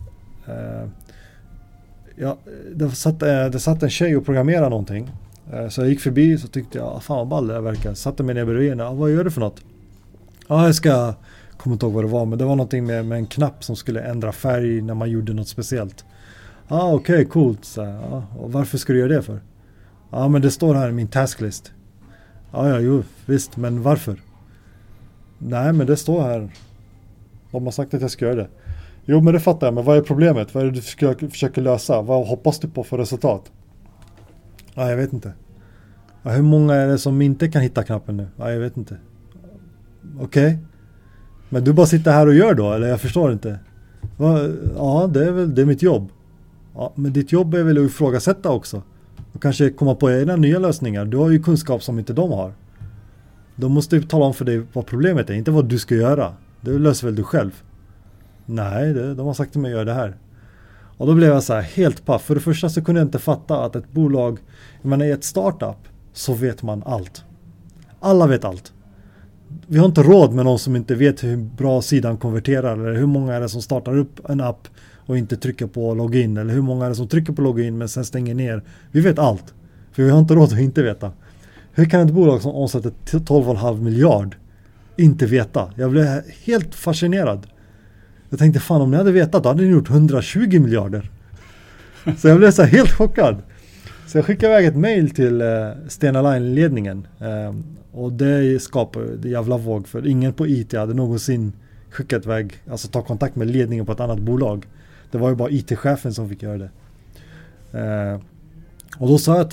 ja, det, satt, det satt en tjej och programmerade någonting. Så jag gick förbi så tyckte jag, ah, fan vad ball det här verkar. Satte mig ner bredvid henne, ah, vad gör du för något? Ja, jag ska, kommer inte ihåg vad det var, men det var någonting med, med en knapp som skulle ändra färg när man gjorde något speciellt. Ja, ah, okej, okay, coolt. Så, ah, och varför ska du göra det för? Ja, ah, men det står här i min tasklist. Ja, ja, jo, visst, men varför? Nej, men det står här. De har sagt att jag ska göra det. Jo men det fattar jag, men vad är problemet? Vad är det du försöker, försöker lösa? Vad hoppas du på för resultat? Ja, jag vet inte. Ah, hur många är det som inte kan hitta knappen nu? Ja, jag vet inte. Okej. Okay. Men du bara sitter här och gör då, eller jag förstår inte. Ja, det är väl det är mitt jobb. Ja, men ditt jobb är väl att ifrågasätta också. Och kanske komma på egna nya lösningar. Du har ju kunskap som inte de har. De måste ju tala om för dig vad problemet är, inte vad du ska göra. Det löser väl du själv. Nej, det, de har sagt till mig att göra det här. Och då blev jag så här helt paff. För det första så kunde jag inte fatta att ett bolag, jag menar i ett startup så vet man allt. Alla vet allt. Vi har inte råd med någon som inte vet hur bra sidan konverterar eller hur många är det som startar upp en app och inte trycker på login eller hur många är det som trycker på login men sen stänger ner. Vi vet allt. För vi har inte råd att inte veta. Hur kan ett bolag som omsätter 12,5 miljard inte veta? Jag blev helt fascinerad. Jag tänkte fan om ni hade vetat då hade ni gjort 120 miljarder. Så jag blev så helt chockad. Så jag skickade iväg ett mail till eh, uh, Stena Line-ledningen. Uh, ehm, och det skapade en jävla våg för ingen på IT hade någonsin skickat iväg, alltså ta kontakt med ledningen på ett annat bolag. Det var ju bara IT-chefen som fick göra det. Uh, och då sa jag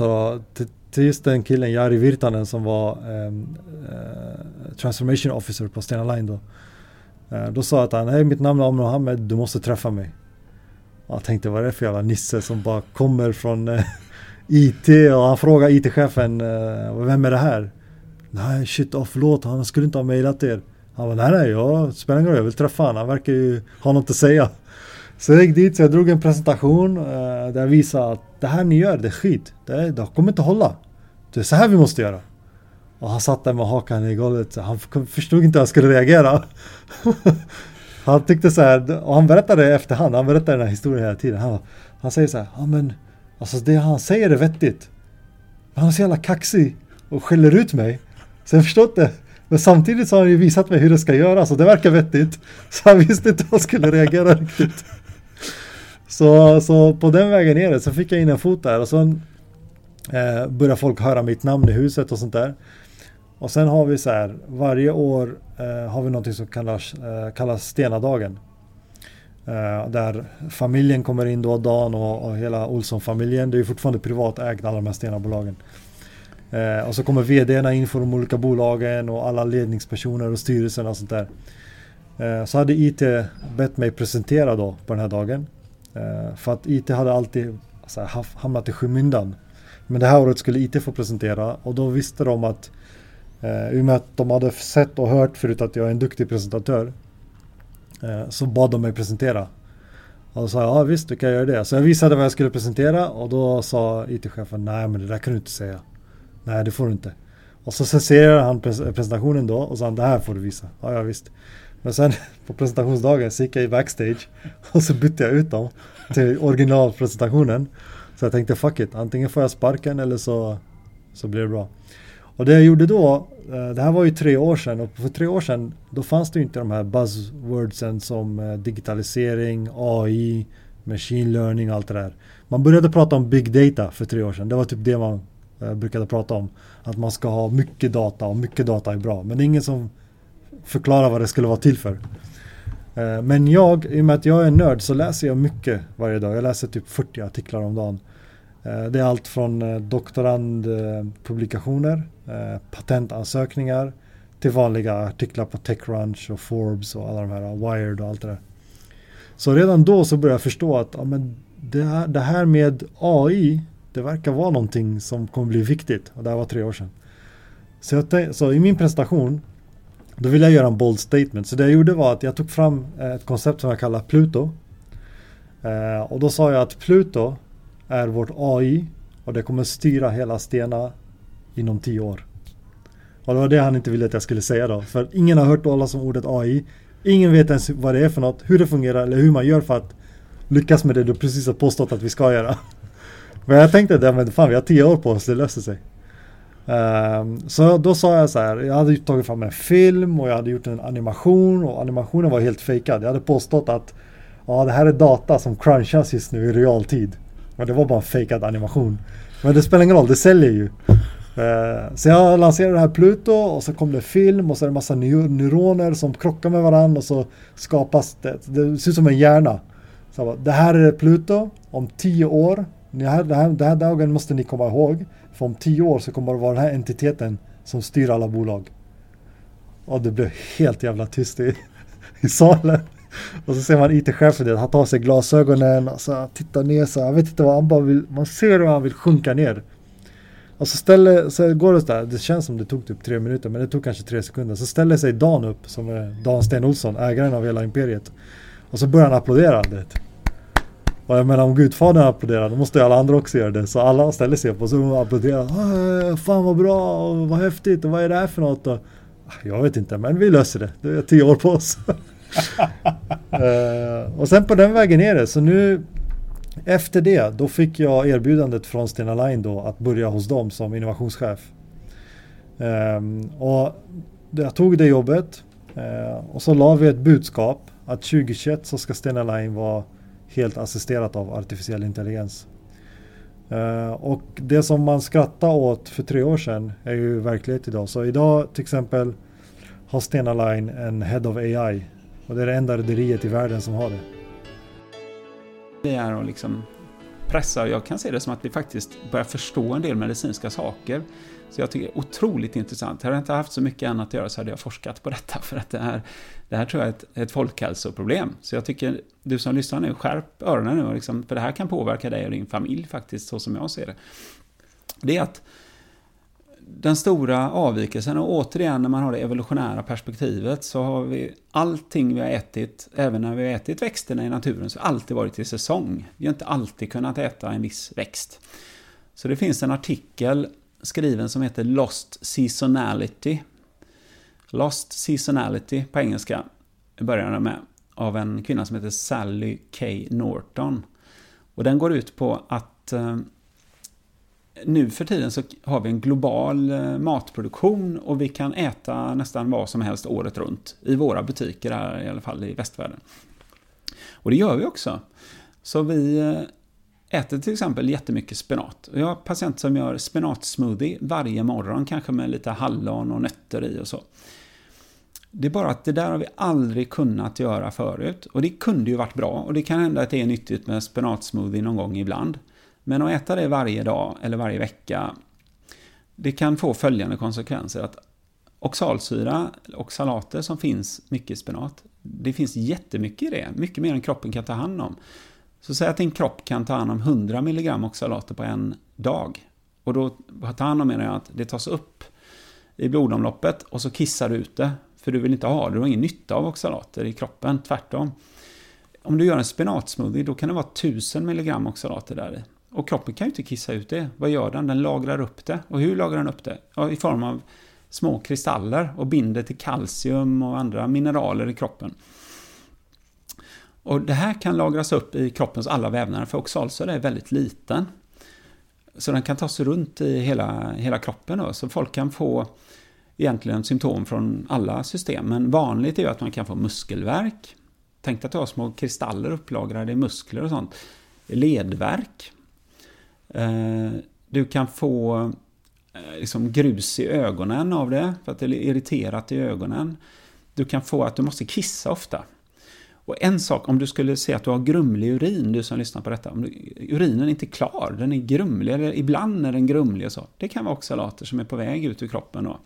till, till just den killen, Jari Virtanen som var um, uh, Transformation Officer på Stena Line då. Då sa jag att han, hej mitt namn är Amr Mohammed, du måste träffa mig. Jag tänkte vad är det för jävla nisse som bara kommer från eh, IT och han frågar IT-chefen, eh, vem är det här? Nej shit, oh, förlåt, han skulle inte ha mejlat er. Han bara, nej nej, jag spelar ingen roll, jag vill träffa honom, han verkar ju ha något att säga. Så jag gick dit, så jag drog en presentation eh, där jag visade att det här ni gör, det är skit. Det, det kommer inte hålla. Det är så här vi måste göra. Och han satt där med hakan i golvet. Han förstod inte hur han skulle reagera. han tyckte så här, och han berättade efterhand, han berättade den här historien hela tiden. Han, han säger så här, ja men alltså det han säger är vettigt. Men han är så jävla kaxig och skäller ut mig. Så jag förstår inte. Men samtidigt så har han ju visat mig hur det ska göras och det verkar vettigt. Så han visste inte hur han skulle reagera riktigt. Så, så på den vägen är det. Så fick jag in en fot där och sen eh, började folk höra mitt namn i huset och sånt där. Och sen har vi så här, varje år eh, har vi någonting som kallas, eh, kallas Stenadagen. Eh, där familjen kommer in då, Dan och, och hela Olsson-familjen. Det är ju fortfarande privatägt alla de här stenabolagen. Eh, och så kommer vdarna in för de olika bolagen och alla ledningspersoner och styrelsen och sånt där. Eh, så hade IT bett mig presentera då på den här dagen. Eh, för att IT hade alltid alltså, hamnat i skymundan. Men det här året skulle IT få presentera och då visste de att eh, i och med att de hade sett och hört förut att jag är en duktig presentatör Eh, så bad de mig presentera. Och då sa jag, ja visst du kan göra det. Så jag visade vad jag skulle presentera och då sa IT-chefen, nej men det där kan du inte säga. Nej det får du inte. Och så censurerade han presentationen då och sa det här får du visa. Ja, ja visst. Men sen på presentationsdagen så gick jag i backstage och så bytte jag ut dem till originalpresentationen. Så jag tänkte fuck it, antingen får jag sparken eller så, så blir det bra. Och det jag gjorde då, Eh, det här var ju tre år sedan och för tre år sedan då fanns det ju inte de här buzzwordsen som eh, digitalisering, AI, machine learning och allt det där. Man började prata om big data för tre år sedan. Det var typ det man eh, brukade prata om. Att man ska ha mycket data och mycket data är bra. Men det är ingen som förklarar vad det skulle vara till för. Men jag, i och med att jag är nörd så läser jag mycket varje dag. Jag läser typ 40 artiklar om dagen. Det är allt från doktorandpublikationer Eh, patentansökningar till vanliga artiklar på Techcrunch och Forbes och alla de här Wired och allt det där. Så redan då så började jag förstå att ja, men det, här, det här med AI det verkar vara någonting som kommer bli viktigt och det här var tre år sedan. Så, jag, så i min presentation då ville jag göra en bold statement. Så det jag gjorde var att jag tog fram eh, ett koncept som jag kallar Pluto. Eh, och då sa jag att Pluto är vårt AI och det kommer styra hela Stena inom tio år. Och det var det han inte ville att jag skulle säga då. För ingen har hört talas om ordet AI. Ingen vet ens vad det är för något, hur det fungerar eller hur man gör för att lyckas med det du precis har påstått att vi ska göra. Men jag tänkte att men fan vi har tio år på oss, det löser sig. Um, så då sa jag så här, jag hade tagit fram en film och jag hade gjort en animation och animationen var helt fejkad. Jag hade påstått att ja, det här är data som crunchas just nu i realtid. Men det var bara en fejkad animation. Men det spelar ingen roll, det säljer ju. Eh, så jag lanserade det här Pluto och så kom det film och så är det massa neuroner som krockar med varandra och så skapas det. Det ser ut som en hjärna. Så bara, det här är Pluto om tio år. Den här, den, här, den här dagen måste ni komma ihåg. För om tio år så kommer det vara den här entiteten som styr alla bolag. Och det blev helt jävla tyst i, i salen. Och så ser man IT-chefen, han tar sig glasögonen och så tittar ner så jag vet inte vad han bara vill, man ser hur han vill sjunka ner. Och så ställer, så går det där, det känns som det tog typ tre minuter men det tog kanske tre sekunder. Så ställer sig Dan upp, som är Dan Sten Olsson, ägaren av hela imperiet. Och så börjar han applådera. Det. Och jag menar om Gudfadern applåderar då måste ju alla andra också göra det. Så alla ställer sig upp och så applåderar. Äh, fan vad bra och vad häftigt och vad är det här för något? Och, jag vet inte men vi löser det. Det är tio år på oss. uh, och sen på den vägen är det. Så nu efter det, då fick jag erbjudandet från Stena Line då att börja hos dem som innovationschef. Um, och jag tog det jobbet uh, och så la vi ett budskap att 2021 så ska Stena Line vara helt assisterat av artificiell intelligens. Uh, och det som man skrattade åt för tre år sedan är ju verklighet idag. Så idag till exempel har Stena Line en Head of AI och det är det enda rederiet i världen som har det vi är och liksom pressar, Jag kan se det som att vi faktiskt börjar förstå en del medicinska saker. Så jag tycker det är otroligt intressant. Hade jag inte haft så mycket annat att göra så hade jag forskat på detta. För att det här, det här tror jag är ett, ett folkhälsoproblem. Så jag tycker, du som lyssnar nu, skärp öronen nu. Liksom, för det här kan påverka dig och din familj faktiskt, så som jag ser det. Det är att den stora avvikelsen och återigen när man har det evolutionära perspektivet så har vi allting vi har ätit, även när vi har ätit växterna i naturen, så har alltid varit i säsong. Vi har inte alltid kunnat äta en viss växt. Så det finns en artikel skriven som heter Lost Seasonality. Lost Seasonality på engelska börjar den med av en kvinna som heter Sally K. Norton. Och den går ut på att eh, nu för tiden så har vi en global eh, matproduktion och vi kan äta nästan vad som helst året runt. I våra butiker här, i alla fall i västvärlden. Och det gör vi också. Så vi eh, äter till exempel jättemycket spenat. Jag har patienter som gör spenatsmoothie varje morgon, kanske med lite hallon och nötter i och så. Det är bara att det där har vi aldrig kunnat göra förut. Och det kunde ju varit bra och det kan hända att det är nyttigt med spenatsmoothie någon gång ibland. Men att äta det varje dag eller varje vecka, det kan få följande konsekvenser. Att oxalsyra och salater som finns mycket i spenat, det finns jättemycket i det, mycket mer än kroppen kan ta hand om. Så säg att din kropp kan ta hand om 100 mg oxalater på en dag. Och då ta hand om menar jag att det tas upp i blodomloppet och så kissar du ut det. För du vill inte ha det, du har ingen nytta av oxalater i kroppen, tvärtom. Om du gör en spenatsmoothie, då kan det vara 1000 mg oxalater där i. Och kroppen kan ju inte kissa ut det. Vad gör den? Den lagrar upp det. Och hur lagrar den upp det? Ja, I form av små kristaller och binder till kalcium och andra mineraler i kroppen. Och Det här kan lagras upp i kroppens alla vävnader, för oxalsyra är väldigt liten. Så den kan ta sig runt i hela, hela kroppen. Då. Så folk kan få egentligen symptom från alla system. Men vanligt är ju att man kan få muskelvärk. Tänk att du har små kristaller upplagrade i muskler och sånt. Ledvärk. Eh, du kan få eh, liksom grus i ögonen av det, för att det är irriterat i ögonen. Du kan få att du måste kissa ofta. Och en sak, om du skulle se att du har grumlig urin, du som lyssnar på detta, om urinen är inte klar, den är grumlig, eller ibland är den grumlig och så. Det kan vara oxalater som är på väg ut ur kroppen då.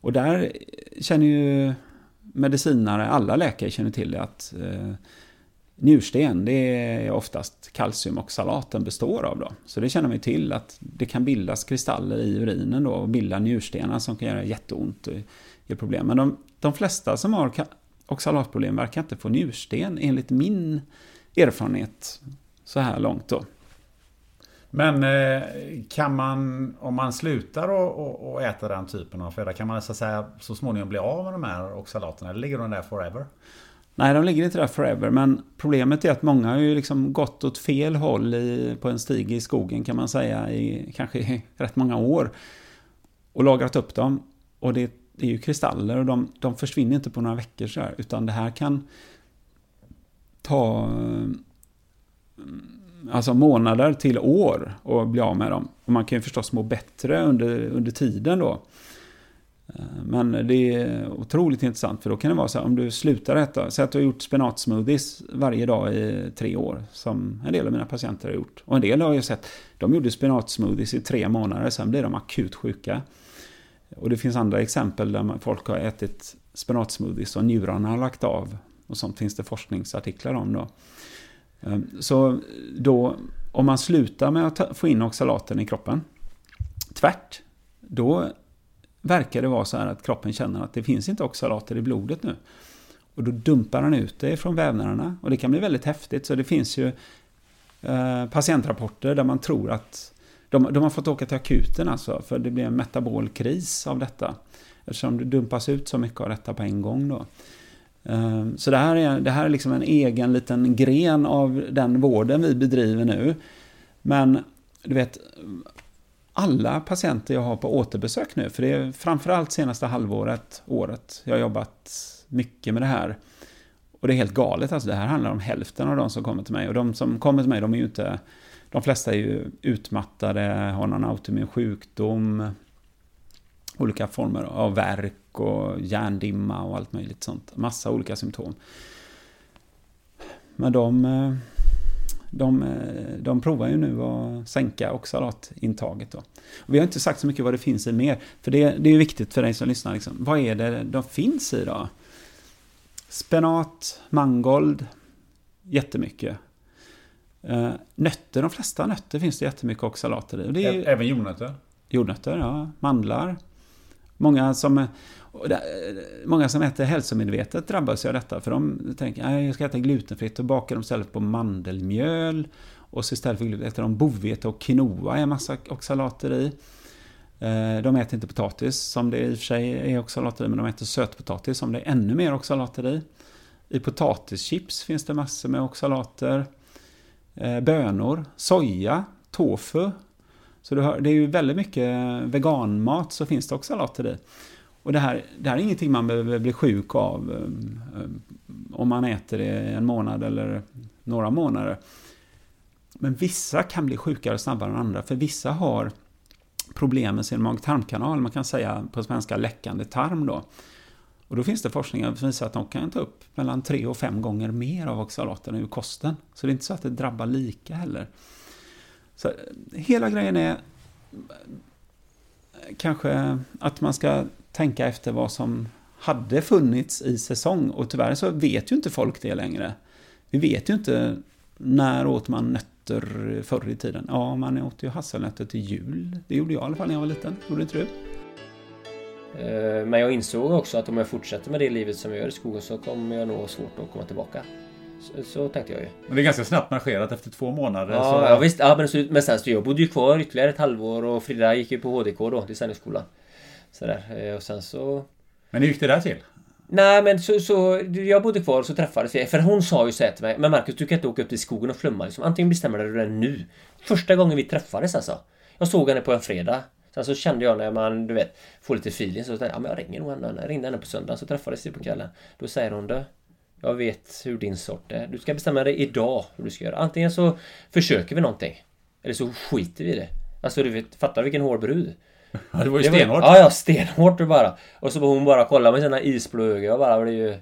Och där känner ju medicinare, alla läkare känner till det, att eh, njursten, det är oftast kalciumoxalaten består av då. Så det känner vi till att det kan bildas kristaller i urinen då och bilda njurstenar som kan göra jätteont och ge problem. Men de, de flesta som har oxalatproblem verkar inte få njursten enligt min erfarenhet så här långt då. Men eh, kan man, om man slutar att äta den typen av föda, kan man så, att säga, så småningom bli av med de här oxalaterna? Eller ligger de där forever? Nej, de ligger inte där forever, men problemet är att många har ju liksom gått åt fel håll i, på en stig i skogen kan man säga i kanske i rätt många år. Och lagrat upp dem. Och det, det är ju kristaller och de, de försvinner inte på några veckor så här, utan det här kan ta eh, alltså månader till år och bli av med dem. Och man kan ju förstås må bättre under, under tiden då. Eh, men det är otroligt intressant för då kan det vara så här om du slutar äta, säg att du har gjort spenatsmoothies varje dag i tre år som en del av mina patienter har gjort. Och en del har jag sett, de gjorde spenatsmoothies i tre månader, sen blir de akut sjuka. Och det finns andra exempel där folk har ätit spenatsmoothies och njurarna har lagt av. Och sånt finns det forskningsartiklar om då. Eh, så då, om man slutar med att få in oxalaten i kroppen, tvärt, då verkar det vara så här att kroppen känner att det finns inte oxalater i blodet nu. Och då dumpar han ut det från vävnaderna och det kan bli väldigt häftigt. Så det finns ju eh, patientrapporter där man tror att de, de, har fått åka till akuten alltså, för det blir en metabol kris av detta. Eftersom det dumpas ut så mycket av detta på en gång då. Eh, så det här, är, det här är liksom en egen liten gren av den vården vi bedriver nu. Men du vet, alla patienter jag har på återbesök nu, för det är framförallt senaste halvåret, året, jag har jobbat mycket med det här. Och det är helt galet, alltså det här handlar om hälften av de som kommer till mig. Och de som kommer till mig, de är ju inte, de flesta är ju utmattade, har någon autoimmun sjukdom, olika former av värk och hjärndimma och allt möjligt sånt. Massa olika symptom. Men de eh, de, eh, de provar ju nu att sänka oxalatintaget. Då. Och vi har inte sagt så mycket vad det finns i mer, för det, det är viktigt för dig som lyssnar. Liksom. Vad är det de finns i då? Spenat, mangold, jättemycket. Uh, nötter, de flesta nötter finns det jättemycket oxalater i. Är, Även jordnötter? Jordnötter, ja. Mandlar. Många som, Eh, många som äter hälsomedvetet drabbas av detta. För de tänker att jag ska äta glutenfritt och bakar de istället på mandelmjöl. Och så istället för gluten äter de bovete och quinoa är massa oxalater i. Eh, de äter inte potatis som det i och för sig är oxalater i, men de äter sötpotatis som det är ännu mer oxalater i. I potatischips finns det massor med oxalater. Eh, bönor, soja, tofu, Så det är ju väldigt mycket veganmat så finns det oxalater i. Och det här, det här är ingenting man behöver bli sjuk av eh, eh, om man äter det en månad eller några månader. Men vissa kan bli sjukare snabbare än andra, för vissa har problem med sin mag-tarmkanal, man kan säga på svenska läckande tarm då. Och då finns det forskning som visar att de kan ta upp mellan tre och fem gånger mer av oxalaterna ur kosten. Så det är inte så att det drabbar lika heller. Så eh, hela grejen är kanske att man ska tänka efter vad som hade funnits i säsong. Och tyvärr så vet ju inte folk det längre. Vi vet ju inte när åt man nötter förr i tiden. Ja, man åt ju hasselnötter till jul. Det gjorde jag i alla fall när jag var liten. Gjorde inte du? Eh, men jag insåg också att om jag fortsätter med det livet som jag gör i skogen så kommer jag nog ha svårt att komma tillbaka. Så, så tänkte jag ju. Men det är ganska snabbt marscherat efter två månader. Ja, så... ja visst. Ja, men, så, men sen så jag bodde ju kvar ytterligare ett halvår och Frida gick ju på HDK då, designskolan. Sådär. Eh, och sen så... Men hur gick det där till? Nej men så, så jag bodde kvar och så träffades vi. För hon sa ju så här till mig. Men Marcus du kan inte åka upp till skogen och flumma liksom. Antingen bestämmer du det nu. Första gången vi träffades alltså. Jag såg henne på en fredag. Sen så kände jag när man, du vet, får lite feeling så tänkte jag, ja men jag ringer nog henne. Jag ringde henne på söndagen så träffades vi på kvällen. Då säger hon det. Jag vet hur din sort är. Du ska bestämma dig idag hur du ska göra. Antingen så försöker vi någonting. Eller så skiter vi i det. Alltså du vet, fattar du vilken hård brud? Ja, det var ju stenhårt. Ja, ja, stenhårt bara. Och så hon bara kolla med sina isblå ögon. Jag bara blev ju...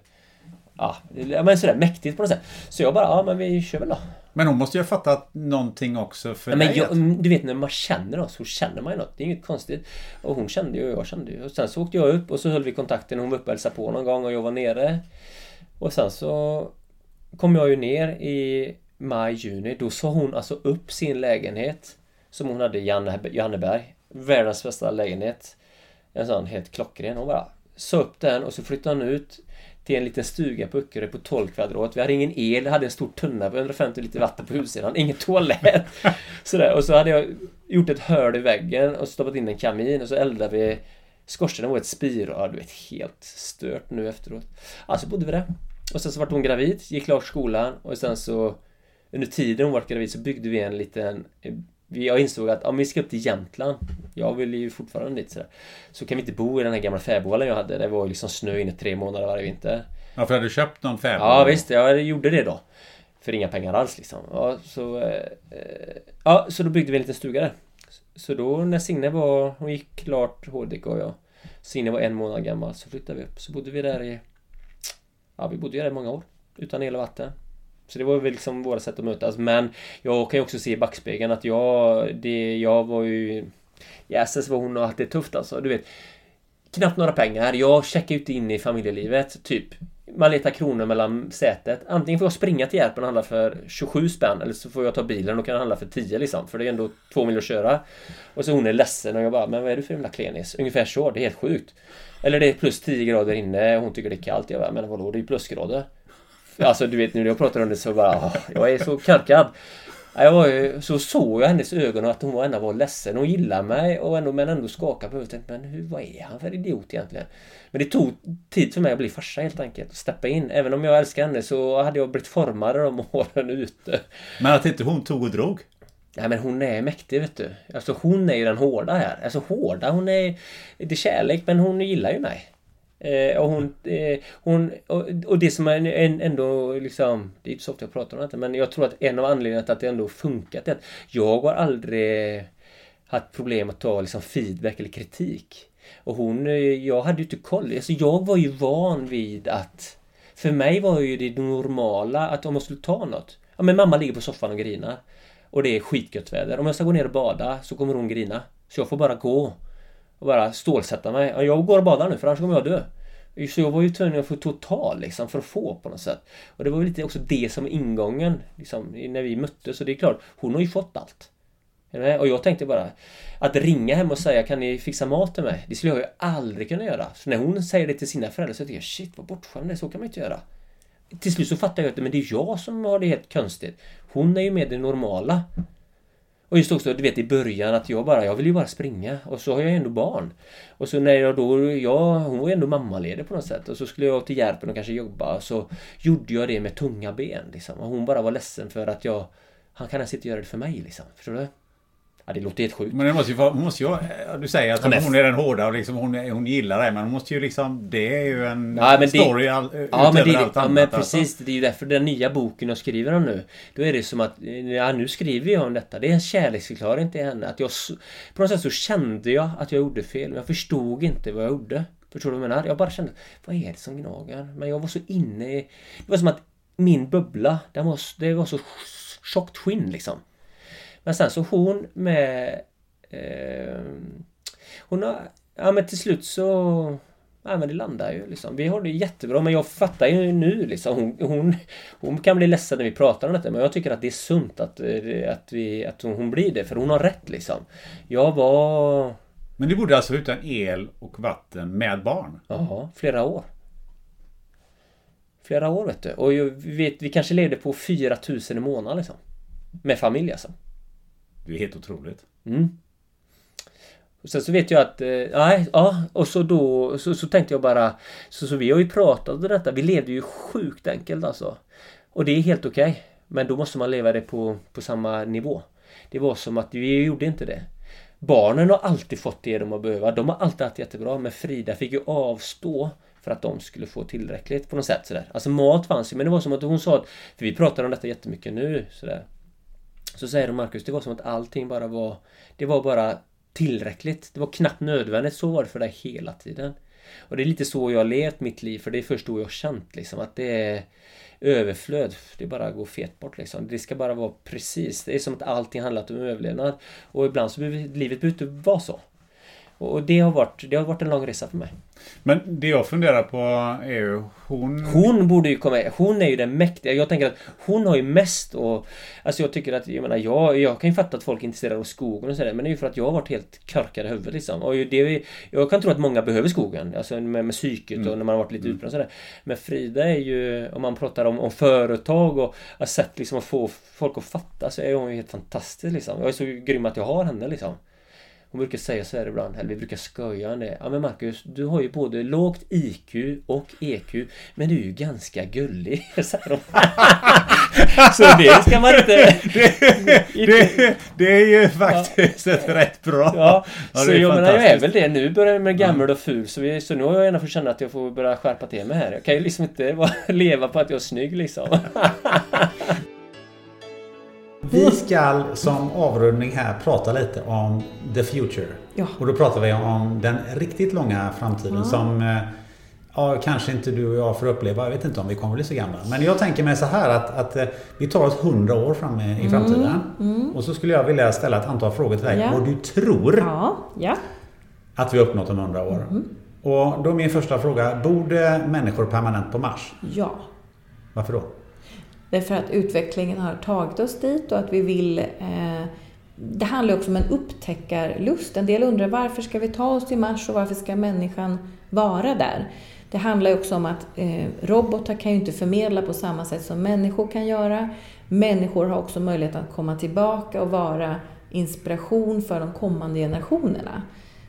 Ja, men sådär mäktigt på något sätt. Så jag bara, ja men vi kör väl då. Men hon måste ju ha fattat någonting också för ja, men dig. jag, mm, Du vet när man känner något så känner man ju något. Det är inget konstigt. Och hon kände ju och jag kände ju. Och sen så åkte jag upp och så höll vi kontakten. Hon var uppe och hälsade på någon gång och jag var nere. Och sen så kom jag ju ner i maj, juni. Då sa hon alltså upp sin lägenhet. Som hon hade i Janneberg. Världens bästa lägenhet. En sån helt klockren. Hon bara sa upp den och så flyttade hon ut till en liten stuga på Öckerö på 12 kvadrat. Vi hade ingen el, hade en stor tunna på 150 liter vatten på utsidan, ingen toalett. Sådär. Och så hade jag gjort ett hål i väggen och stoppat in en kamin och så eldade vi Skorstenen var ett spirör, du vet helt stört nu efteråt. Alltså bodde vi där. Och sen så vart hon gravid, gick klart skolan och sen så under tiden hon var gravid så byggde vi en liten jag insåg att om vi ska upp till Jämtland. Jag vill ju fortfarande dit sådär. Så kan vi inte bo i den här gamla fäboden jag hade. Det var liksom snö inne tre månader varje vinter. Ja för hade du köpt någon fäbod? Ja visst, jag gjorde det då. För inga pengar alls liksom. Ja så eh, Ja så då byggde vi en liten stuga där. Så då när Signe var Hon gick klart HDK och jag Signe var en månad gammal så flyttade vi upp. Så bodde vi där i Ja vi bodde ju där i många år. Utan el och vatten så det var väl liksom våra sätt att mötas. Men jag kan ju också se i backspegeln att jag, det, jag var ju... Jäses vad hon har haft det tufft alltså. Du vet. Knappt några pengar. Jag checkar ju inte in i familjelivet. Typ. Man letar kronor mellan sätet. Antingen får jag springa till Järpen och handla för 27 spänn. Eller så får jag ta bilen och kan handla för 10 liksom. För det är ändå två mil att köra. Och så hon är ledsen och jag bara, men vad är du för jävla klenis? Ungefär så. Det är helt sjukt. Eller det är plus 10 grader inne och hon tycker det är kallt. Jag bara, men vadå? Det är ju plusgrader. Alltså du vet nu när jag pratar om det så bara, jag är så korkad. Jag var ju, så såg jag hennes ögon och att hon ändå var ledsen. Hon gillar mig och ändå, men ändå skakade på huvudet. Men hur, vad är han för idiot egentligen? Men det tog tid för mig att bli farsa helt enkelt. Och steppa in. Även om jag älskar henne så hade jag blivit formad de åren ute. Men att inte hon tog och drog? Nej men hon är mäktig vet du. Alltså hon är ju den hårda här. Alltså hårda, hon är... Det är kärlek men hon gillar ju mig. Eh, och hon... Eh, hon och, och, det som är en, ändå liksom... Det är inte så ofta jag pratar om det men jag tror att en av anledningarna till att det ändå funkat är att jag har aldrig haft problem att ta liksom feedback eller kritik. Och hon... Eh, jag hade ju inte koll. Alltså jag var ju van vid att... För mig var ju det normala att om jag skulle ta något... Ja men mamma ligger på soffan och grinar. Och det är skitgött väder. Om jag ska gå ner och bada så kommer hon grina. Så jag får bara gå och bara stålsätta mig. Jag går och badar nu för annars kommer jag dö. Så jag var ju tvungen att få total liksom för att få på något sätt. Och det var väl lite också det som var ingången liksom, när vi möttes. Så det är klart, hon har ju fått allt. Och jag tänkte bara att ringa hem och säga kan ni fixa mat till mig? Det skulle jag ju aldrig kunna göra. Så när hon säger det till sina föräldrar så tänker jag shit vad bortskämd det så kan man inte göra. Till slut så fattar jag att men det är jag som har det helt konstigt. Hon är ju med det normala. Och just också, du vet i början att jag bara, jag vill ju bara springa. Och så har jag ändå barn. Och så när jag då, jag, hon var ju ändå mammaledig på något sätt. Och så skulle jag till Järpen och kanske jobba. och Så gjorde jag det med tunga ben liksom. Och hon bara var ledsen för att jag, han kan ens inte göra det för mig liksom. Förstår du? Ja, det låter helt sjukt. Men det måste ju vara, måste ju, du säger att Ja, hon är den hårda och liksom hon, hon gillar det. Men hon måste ju liksom, det är ju en Ja, men story det, all, ja, men det, allt ja, annat. men alltså. precis. Det är ju därför den nya boken jag skriver om nu. Då är det som att, ja nu skriver jag om detta. Det är en kärleksförklaring till henne. Att jag, på något sätt så kände jag att jag gjorde fel. Men jag förstod inte vad jag gjorde. Förstår du vad jag menar? Jag bara kände, vad är det som gnager? Men jag var så inne i... Det var som att min bubbla, den var, det var så tjockt skinn liksom. Men sen så hon med... Eh, hon har... Ja men till slut så... Ja men det landar ju liksom. Vi har det jättebra men jag fattar ju nu liksom. Hon, hon, hon kan bli ledsen när vi pratar om detta men jag tycker att det är sunt att, eh, att, vi, att hon blir det. För hon har rätt liksom. Jag var... Men du bodde alltså utan el och vatten med barn? Ja, flera år. Flera år vet du. Och jag vet, vi kanske levde på 4000 i månaden liksom. Med familj alltså. Det är helt otroligt. Mm. Och sen så vet jag att, eh, ja, och så då, så, så tänkte jag bara, så, så vi har ju pratat om detta, vi levde ju sjukt enkelt alltså. Och det är helt okej. men då måste man leva det på, på samma nivå. Det var som att vi gjorde inte det. Barnen har alltid fått det de har behövt. De har alltid haft jättebra, men Frida fick ju avstå för att de skulle få tillräckligt på något sätt. Sådär. Alltså mat fanns ju, men det var som att hon sa att, för vi pratar om detta jättemycket nu, sådär. Så säger Marcus, det var som att allting bara var Det var bara tillräckligt. Det var knappt nödvändigt. Så var det för dig hela tiden. Och det är lite så jag har levt mitt liv. För det är först då jag har känt liksom att det är överflöd. Det bara går fet bort liksom. Det ska bara vara precis. Det är som att allting handlat om överlevnad. Och ibland så behöver livet behöver inte vara så. Och det har varit, det har varit en lång resa för mig. Men det jag funderar på är ju hon... Hon borde ju komma Hon är ju den mäktiga. Jag tänker att hon har ju mest och... Alltså jag tycker att, jag menar, jag, jag kan ju fatta att folk är intresserade av skogen och sådär. Men det är ju för att jag har varit helt körkad i huvudet liksom. Och det, är- jag kan tro att många behöver skogen. Alltså med, med psyket och Mm. när man har varit lite utbränd och sådär. Men Frida är ju, om man pratar om, om företag och har sett liksom att få folk att fatta så är hon ju helt fantastisk liksom. Jag är så grym att jag har henne liksom. Hon brukar säga så här ibland, eller vi brukar skoja om det. Ja men Marcus, du har ju både lågt IQ och EQ, men du är ju ganska gullig. hon. så det ska man inte... det, det är ju faktiskt ett rätt bra. Ja, Ja, så det jag menar, jag är väl det. Nu börjar jag med gammal och ful, så, vi, så nu har jag gärna fått känna att jag får börja skärpa till mig här. Jag kan ju liksom inte leva på att jag är snygg liksom. Vi ska som avrundning här prata lite om the future. Ja. Och då pratar vi om den riktigt långa framtiden Ja. som eh, ja, kanske inte du och jag får uppleva. Jag vet inte om vi kommer bli så gamla. Men jag tänker mig så här att, att eh, vi tar oss 100 år fram i, Mm, framtiden. mm. Och så skulle jag vilja ställa ett antal frågor till dig. Ja. Vad du tror ja. att vi har uppnått om 100 år. Mm. Och då är min första fråga. Bor det människor permanent på Mars? Ja. Varför då? Därför att utvecklingen har tagit oss dit och att vi vill... Eh, det handlar också om en upptäckarlust. En del undrar varför ska vi ta oss till Mars och varför ska människan vara där? Det handlar ju också om att eh, robotar kan ju inte förmedla på samma sätt som människor kan göra. Människor har också möjlighet att komma tillbaka och vara inspiration för de kommande generationerna.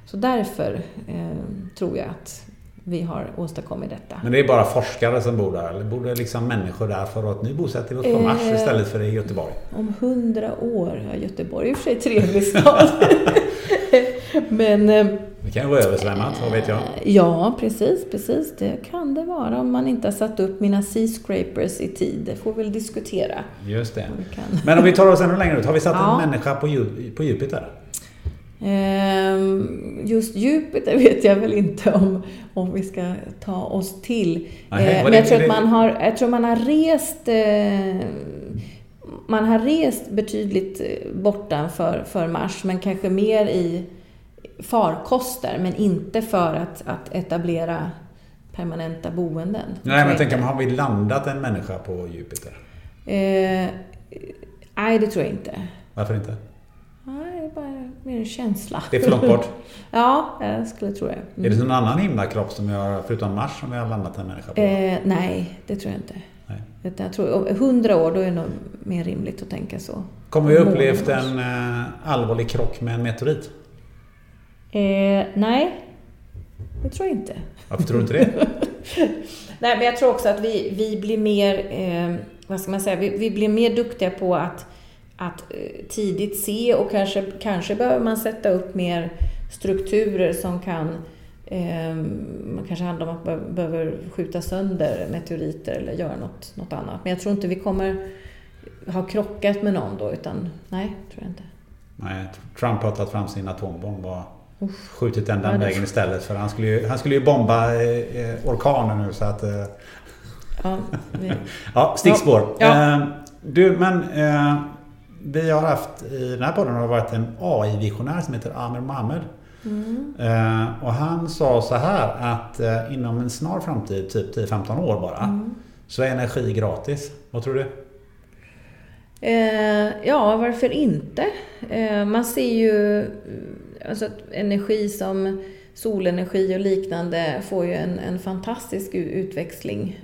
Så därför eh, tror jag att vi har åstadkommit detta. Men det är bara forskare som bor där? Eller bor det liksom människor där för att nu bosätter vi oss på Mars Eh. istället för i Göteborg? Om hundra år, ja Göteborg är i och för sig en trevlig stad. Men eh, Det kan ju vara översvämmat, vad vet jag? ja, precis, precis. Det kan det vara om man inte har satt upp mina Seascrapers i tid. Det får vi väl diskutera. Just det. Men om vi tar oss ännu längre ut. Har vi satt Ja. en människa på Jupiter? Ehm, Just Jupiter vet jag väl inte om, om vi ska ta oss till. Nej, Eh, vad Men jag tror, att man har, jag tror man har rest eh, man har rest betydligt eh, bortanför för Mars, men kanske mer i farkoster, men inte för att, att etablera permanenta boenden. Nej, men jag tänker, har vi landat en människa på Jupiter? Eh, nej, det tror jag inte. Varför inte? Är bara mer en känsla. Det är för långt bort. ja, jag skulle tro det. Mm. Är det någon annan himlakropp som har, förutom Mars, som vi har landat en människa på? Eh, nej, det tror jag inte. Nej. Utan jag tror, 100 år, då är det nog mer rimligt att tänka så. Kommer vi upplevt en eh, allvarlig krock med en meteorit? Eh, nej, det tror jag inte. Varför tror du inte det? Nej, men jag tror också att vi, vi blir mer, eh, vad ska man säga, vi, vi blir mer duktiga på att, att eh, tidigt se och kanske, kanske behöver man sätta upp mer strukturer som kan eh, man kanske handlar om att behöver skjuta sönder meteoriter eller göra något, något annat. Men jag tror inte vi kommer ha krockat med någon då, utan nej, tror jag inte. Nej, Trump har tagit fram sin atombomb och Uff. skjutit den den Ja, vägen istället. För han skulle ju, han skulle ju bomba eh, eh, orkanen nu så att... Eh, Ja, vi, ja, stickspår. Ja. Eh, du, men eh, vi har haft i den här podden har det varit en AI-visionär som heter Amer Mohammed. Mm. Eh, och han sa så här att eh, inom en snar framtid, typ 10-15 år bara, Mm. så är energi gratis. Vad tror du? Eh, ja, varför inte? Eh, man ser ju alltså att energi som solenergi och liknande får ju en, en fantastisk utväxling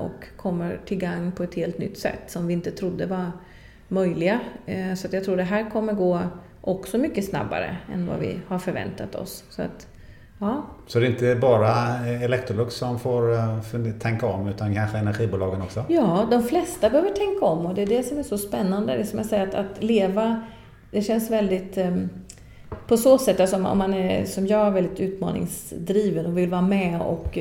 och kommer till gang på ett helt nytt sätt som vi inte trodde var möjliga. Eh, så jag tror det här kommer gå också mycket snabbare än vad vi har förväntat oss. Så att, ja, Så det är inte bara eh, Electrolux som får eh, tänka om utan kanske energibolagen också? Ja, de flesta behöver tänka om och det är det som är så spännande. Det är som jag säger, att, att leva, det känns väldigt... på så sätt, alltså om man är som jag väldigt utmaningsdriven och vill vara med och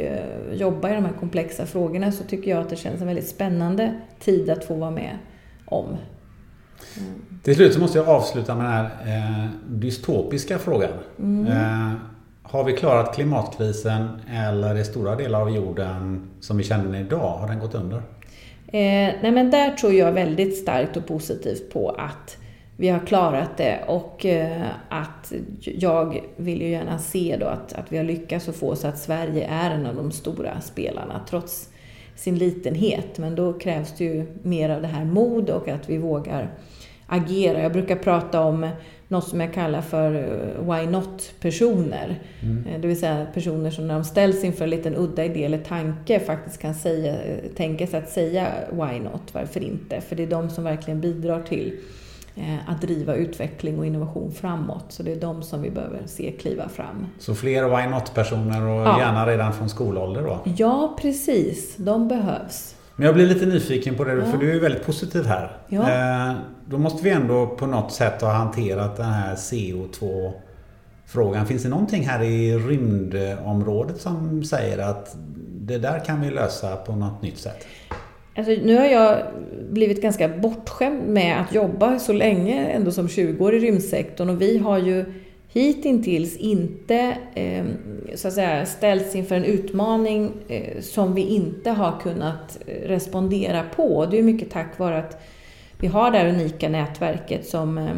jobba i de här komplexa frågorna så tycker jag att det känns en väldigt spännande tid att få vara med om. Till slut så måste jag avsluta med den här eh, dystopiska frågan. Mm. Eh, har vi klarat klimatkrisen eller är stora delar av jorden som vi känner den idag, har den gått under? Eh, nej men där tror jag väldigt starkt och positivt på att vi har klarat det och eh, att jag vill ju gärna se då att, att vi har lyckats att få så att Sverige är en av de stora spelarna trots sin litenhet. Men då krävs det ju mer av det här mod och att vi vågar agera. Jag brukar prata om något som jag kallar för eh, why not-personer. Mm. Eh, Det vill säga personer som när de ställs inför en liten udda idé eller tanke faktiskt kan säga, tänka sig att säga why not, varför inte? För det är de som verkligen bidrar till eh, att driva utveckling och innovation framåt. Så det är de som vi behöver se kliva fram. Så fler why not-personer och Ja. gärna redan från skolålder då? Ja, precis. De behövs. Men jag blir lite nyfiken på det, Ja. för du är väldigt positiv här. Ja. Eh, då måste vi ändå på något sätt ha hanterat den här CO2-frågan. Finns det någonting här i rymdområdet som säger att det där kan vi lösa på något nytt sätt? Alltså, nu har jag blivit ganska bortskämd med att jobba så länge, ändå som 20 år i rymdsektorn och vi har ju hittills inte eh, så att säga, ställts inför en utmaning eh, som vi inte har kunnat eh, respondera på. Det är mycket tack vare att vi har det här unika nätverket som,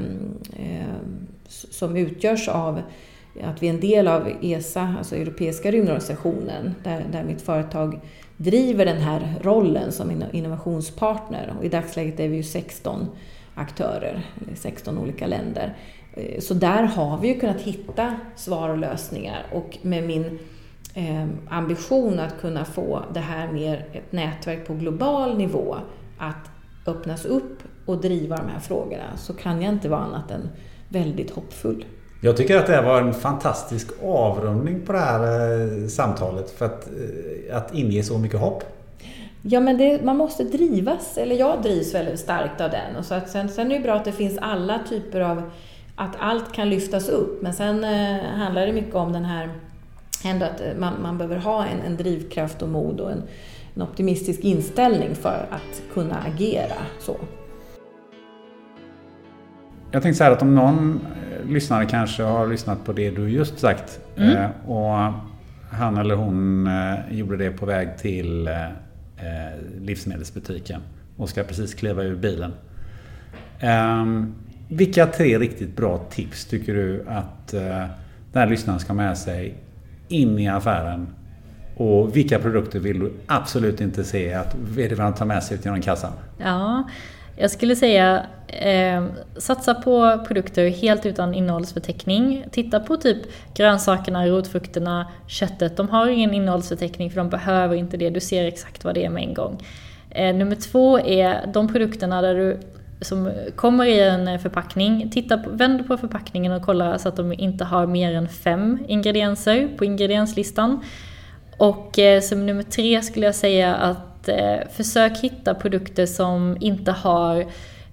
som utgörs av att vi är en del av ESA, alltså Europeiska rymdorganisationen, där, där mitt företag driver den här rollen som innovationspartner. Och I dagsläget är vi ju 16 aktörer, 16 olika länder. Eh, Så där har vi ju kunnat hitta svar och lösningar och med min eh, ambition att kunna få det här mer ett nätverk på global nivå att öppnas upp och driva de här frågorna så kan jag inte vara annat än väldigt hoppfull. Jag tycker att det här var en fantastisk avrundning på det här eh, samtalet för att, att inge så mycket hopp. Ja, men det, man måste drivas, eller jag drivs väldigt starkt av den. Och så att sen, sen är det bra att det finns alla typer av, att allt kan lyftas upp. Men sen eh, handlar det mycket om den här, ändå att eh, man, man behöver ha en, en drivkraft och mod och en, en optimistisk inställning för att kunna agera så. Jag tänkte så här att om någon eh, lyssnare kanske har lyssnat på det du just sagt Mm. och han eller hon gjorde det på väg till livsmedelsbutiken och ska precis kliva ur bilen. Vilka tre riktigt bra tips tycker du att eh, den här lyssnaren ska ha med sig in i affären? Och vilka produkter vill du absolut inte se att vederbörande tar med sig ut genom kassan? Ja, jag skulle säga eh, satsa på produkter helt utan innehållsförteckning. Titta på typ grönsakerna, rotfrukterna, köttet. De har ingen innehållsförteckning för de behöver inte det. Du ser exakt vad det är med en gång. Eh, nummer två är de produkterna där du som kommer i en förpackning. Titta på, vänd på förpackningen och kolla så att de inte har mer än fem ingredienser på ingredienslistan. Och eh, som nummer tre skulle jag säga att eh, försök hitta produkter som inte har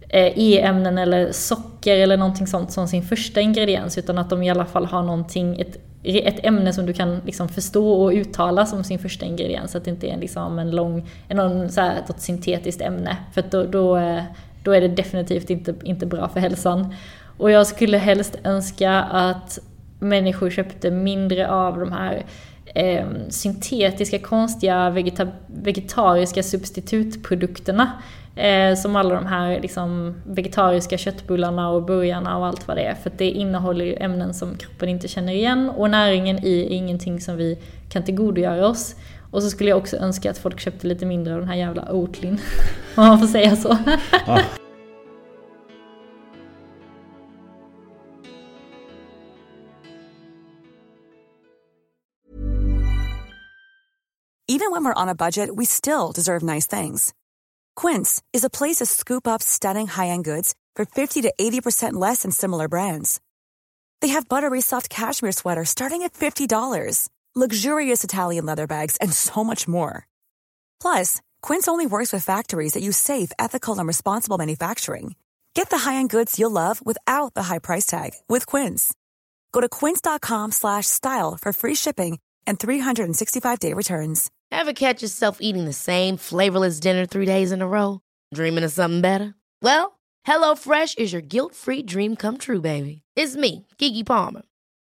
eh, E-ämnen eller socker eller någonting sånt som sin första ingrediens utan att de i alla fall har någonting, ett, ett ämne som du kan liksom förstå och uttala som sin första ingrediens. Så att det inte är liksom en lång, någon, så här, ett syntetiskt ämne. För då, då, eh, då är det definitivt inte, inte bra för hälsan. Och jag skulle helst önska att människor köpte mindre av de här eh, syntetiska, konstiga, vegeta vegetariska substitutprodukterna. Eh, som alla de här liksom, vegetariska köttbullarna och burgarna och allt vad det är. För det innehåller ju ämnen som kroppen inte känner igen och näringen i är ingenting som vi kan tillgodogöra oss. Och så skulle jag också önska att folk köpte lite mindre av den här jävla Oatlin. Om man får säga så. Ja. Even when we're on a budget we still deserve nice things. Quince is a place to scoop up stunning high-end goods for 50 to 80% less than similar brands. They have buttery soft cashmere sweaters starting at $50, luxurious Italian leather bags, and so much more. Plus, Quince only works with factories that use safe, ethical, and responsible manufacturing. Get the high-end goods you'll love without the high price tag with Quince. Go to quince.com/style for free shipping and 365-day returns. Ever catch yourself eating the same flavorless dinner three days in a row? Dreaming of something better? Well, HelloFresh is your guilt-free dream come true, baby. It's me, Gigi Palmer.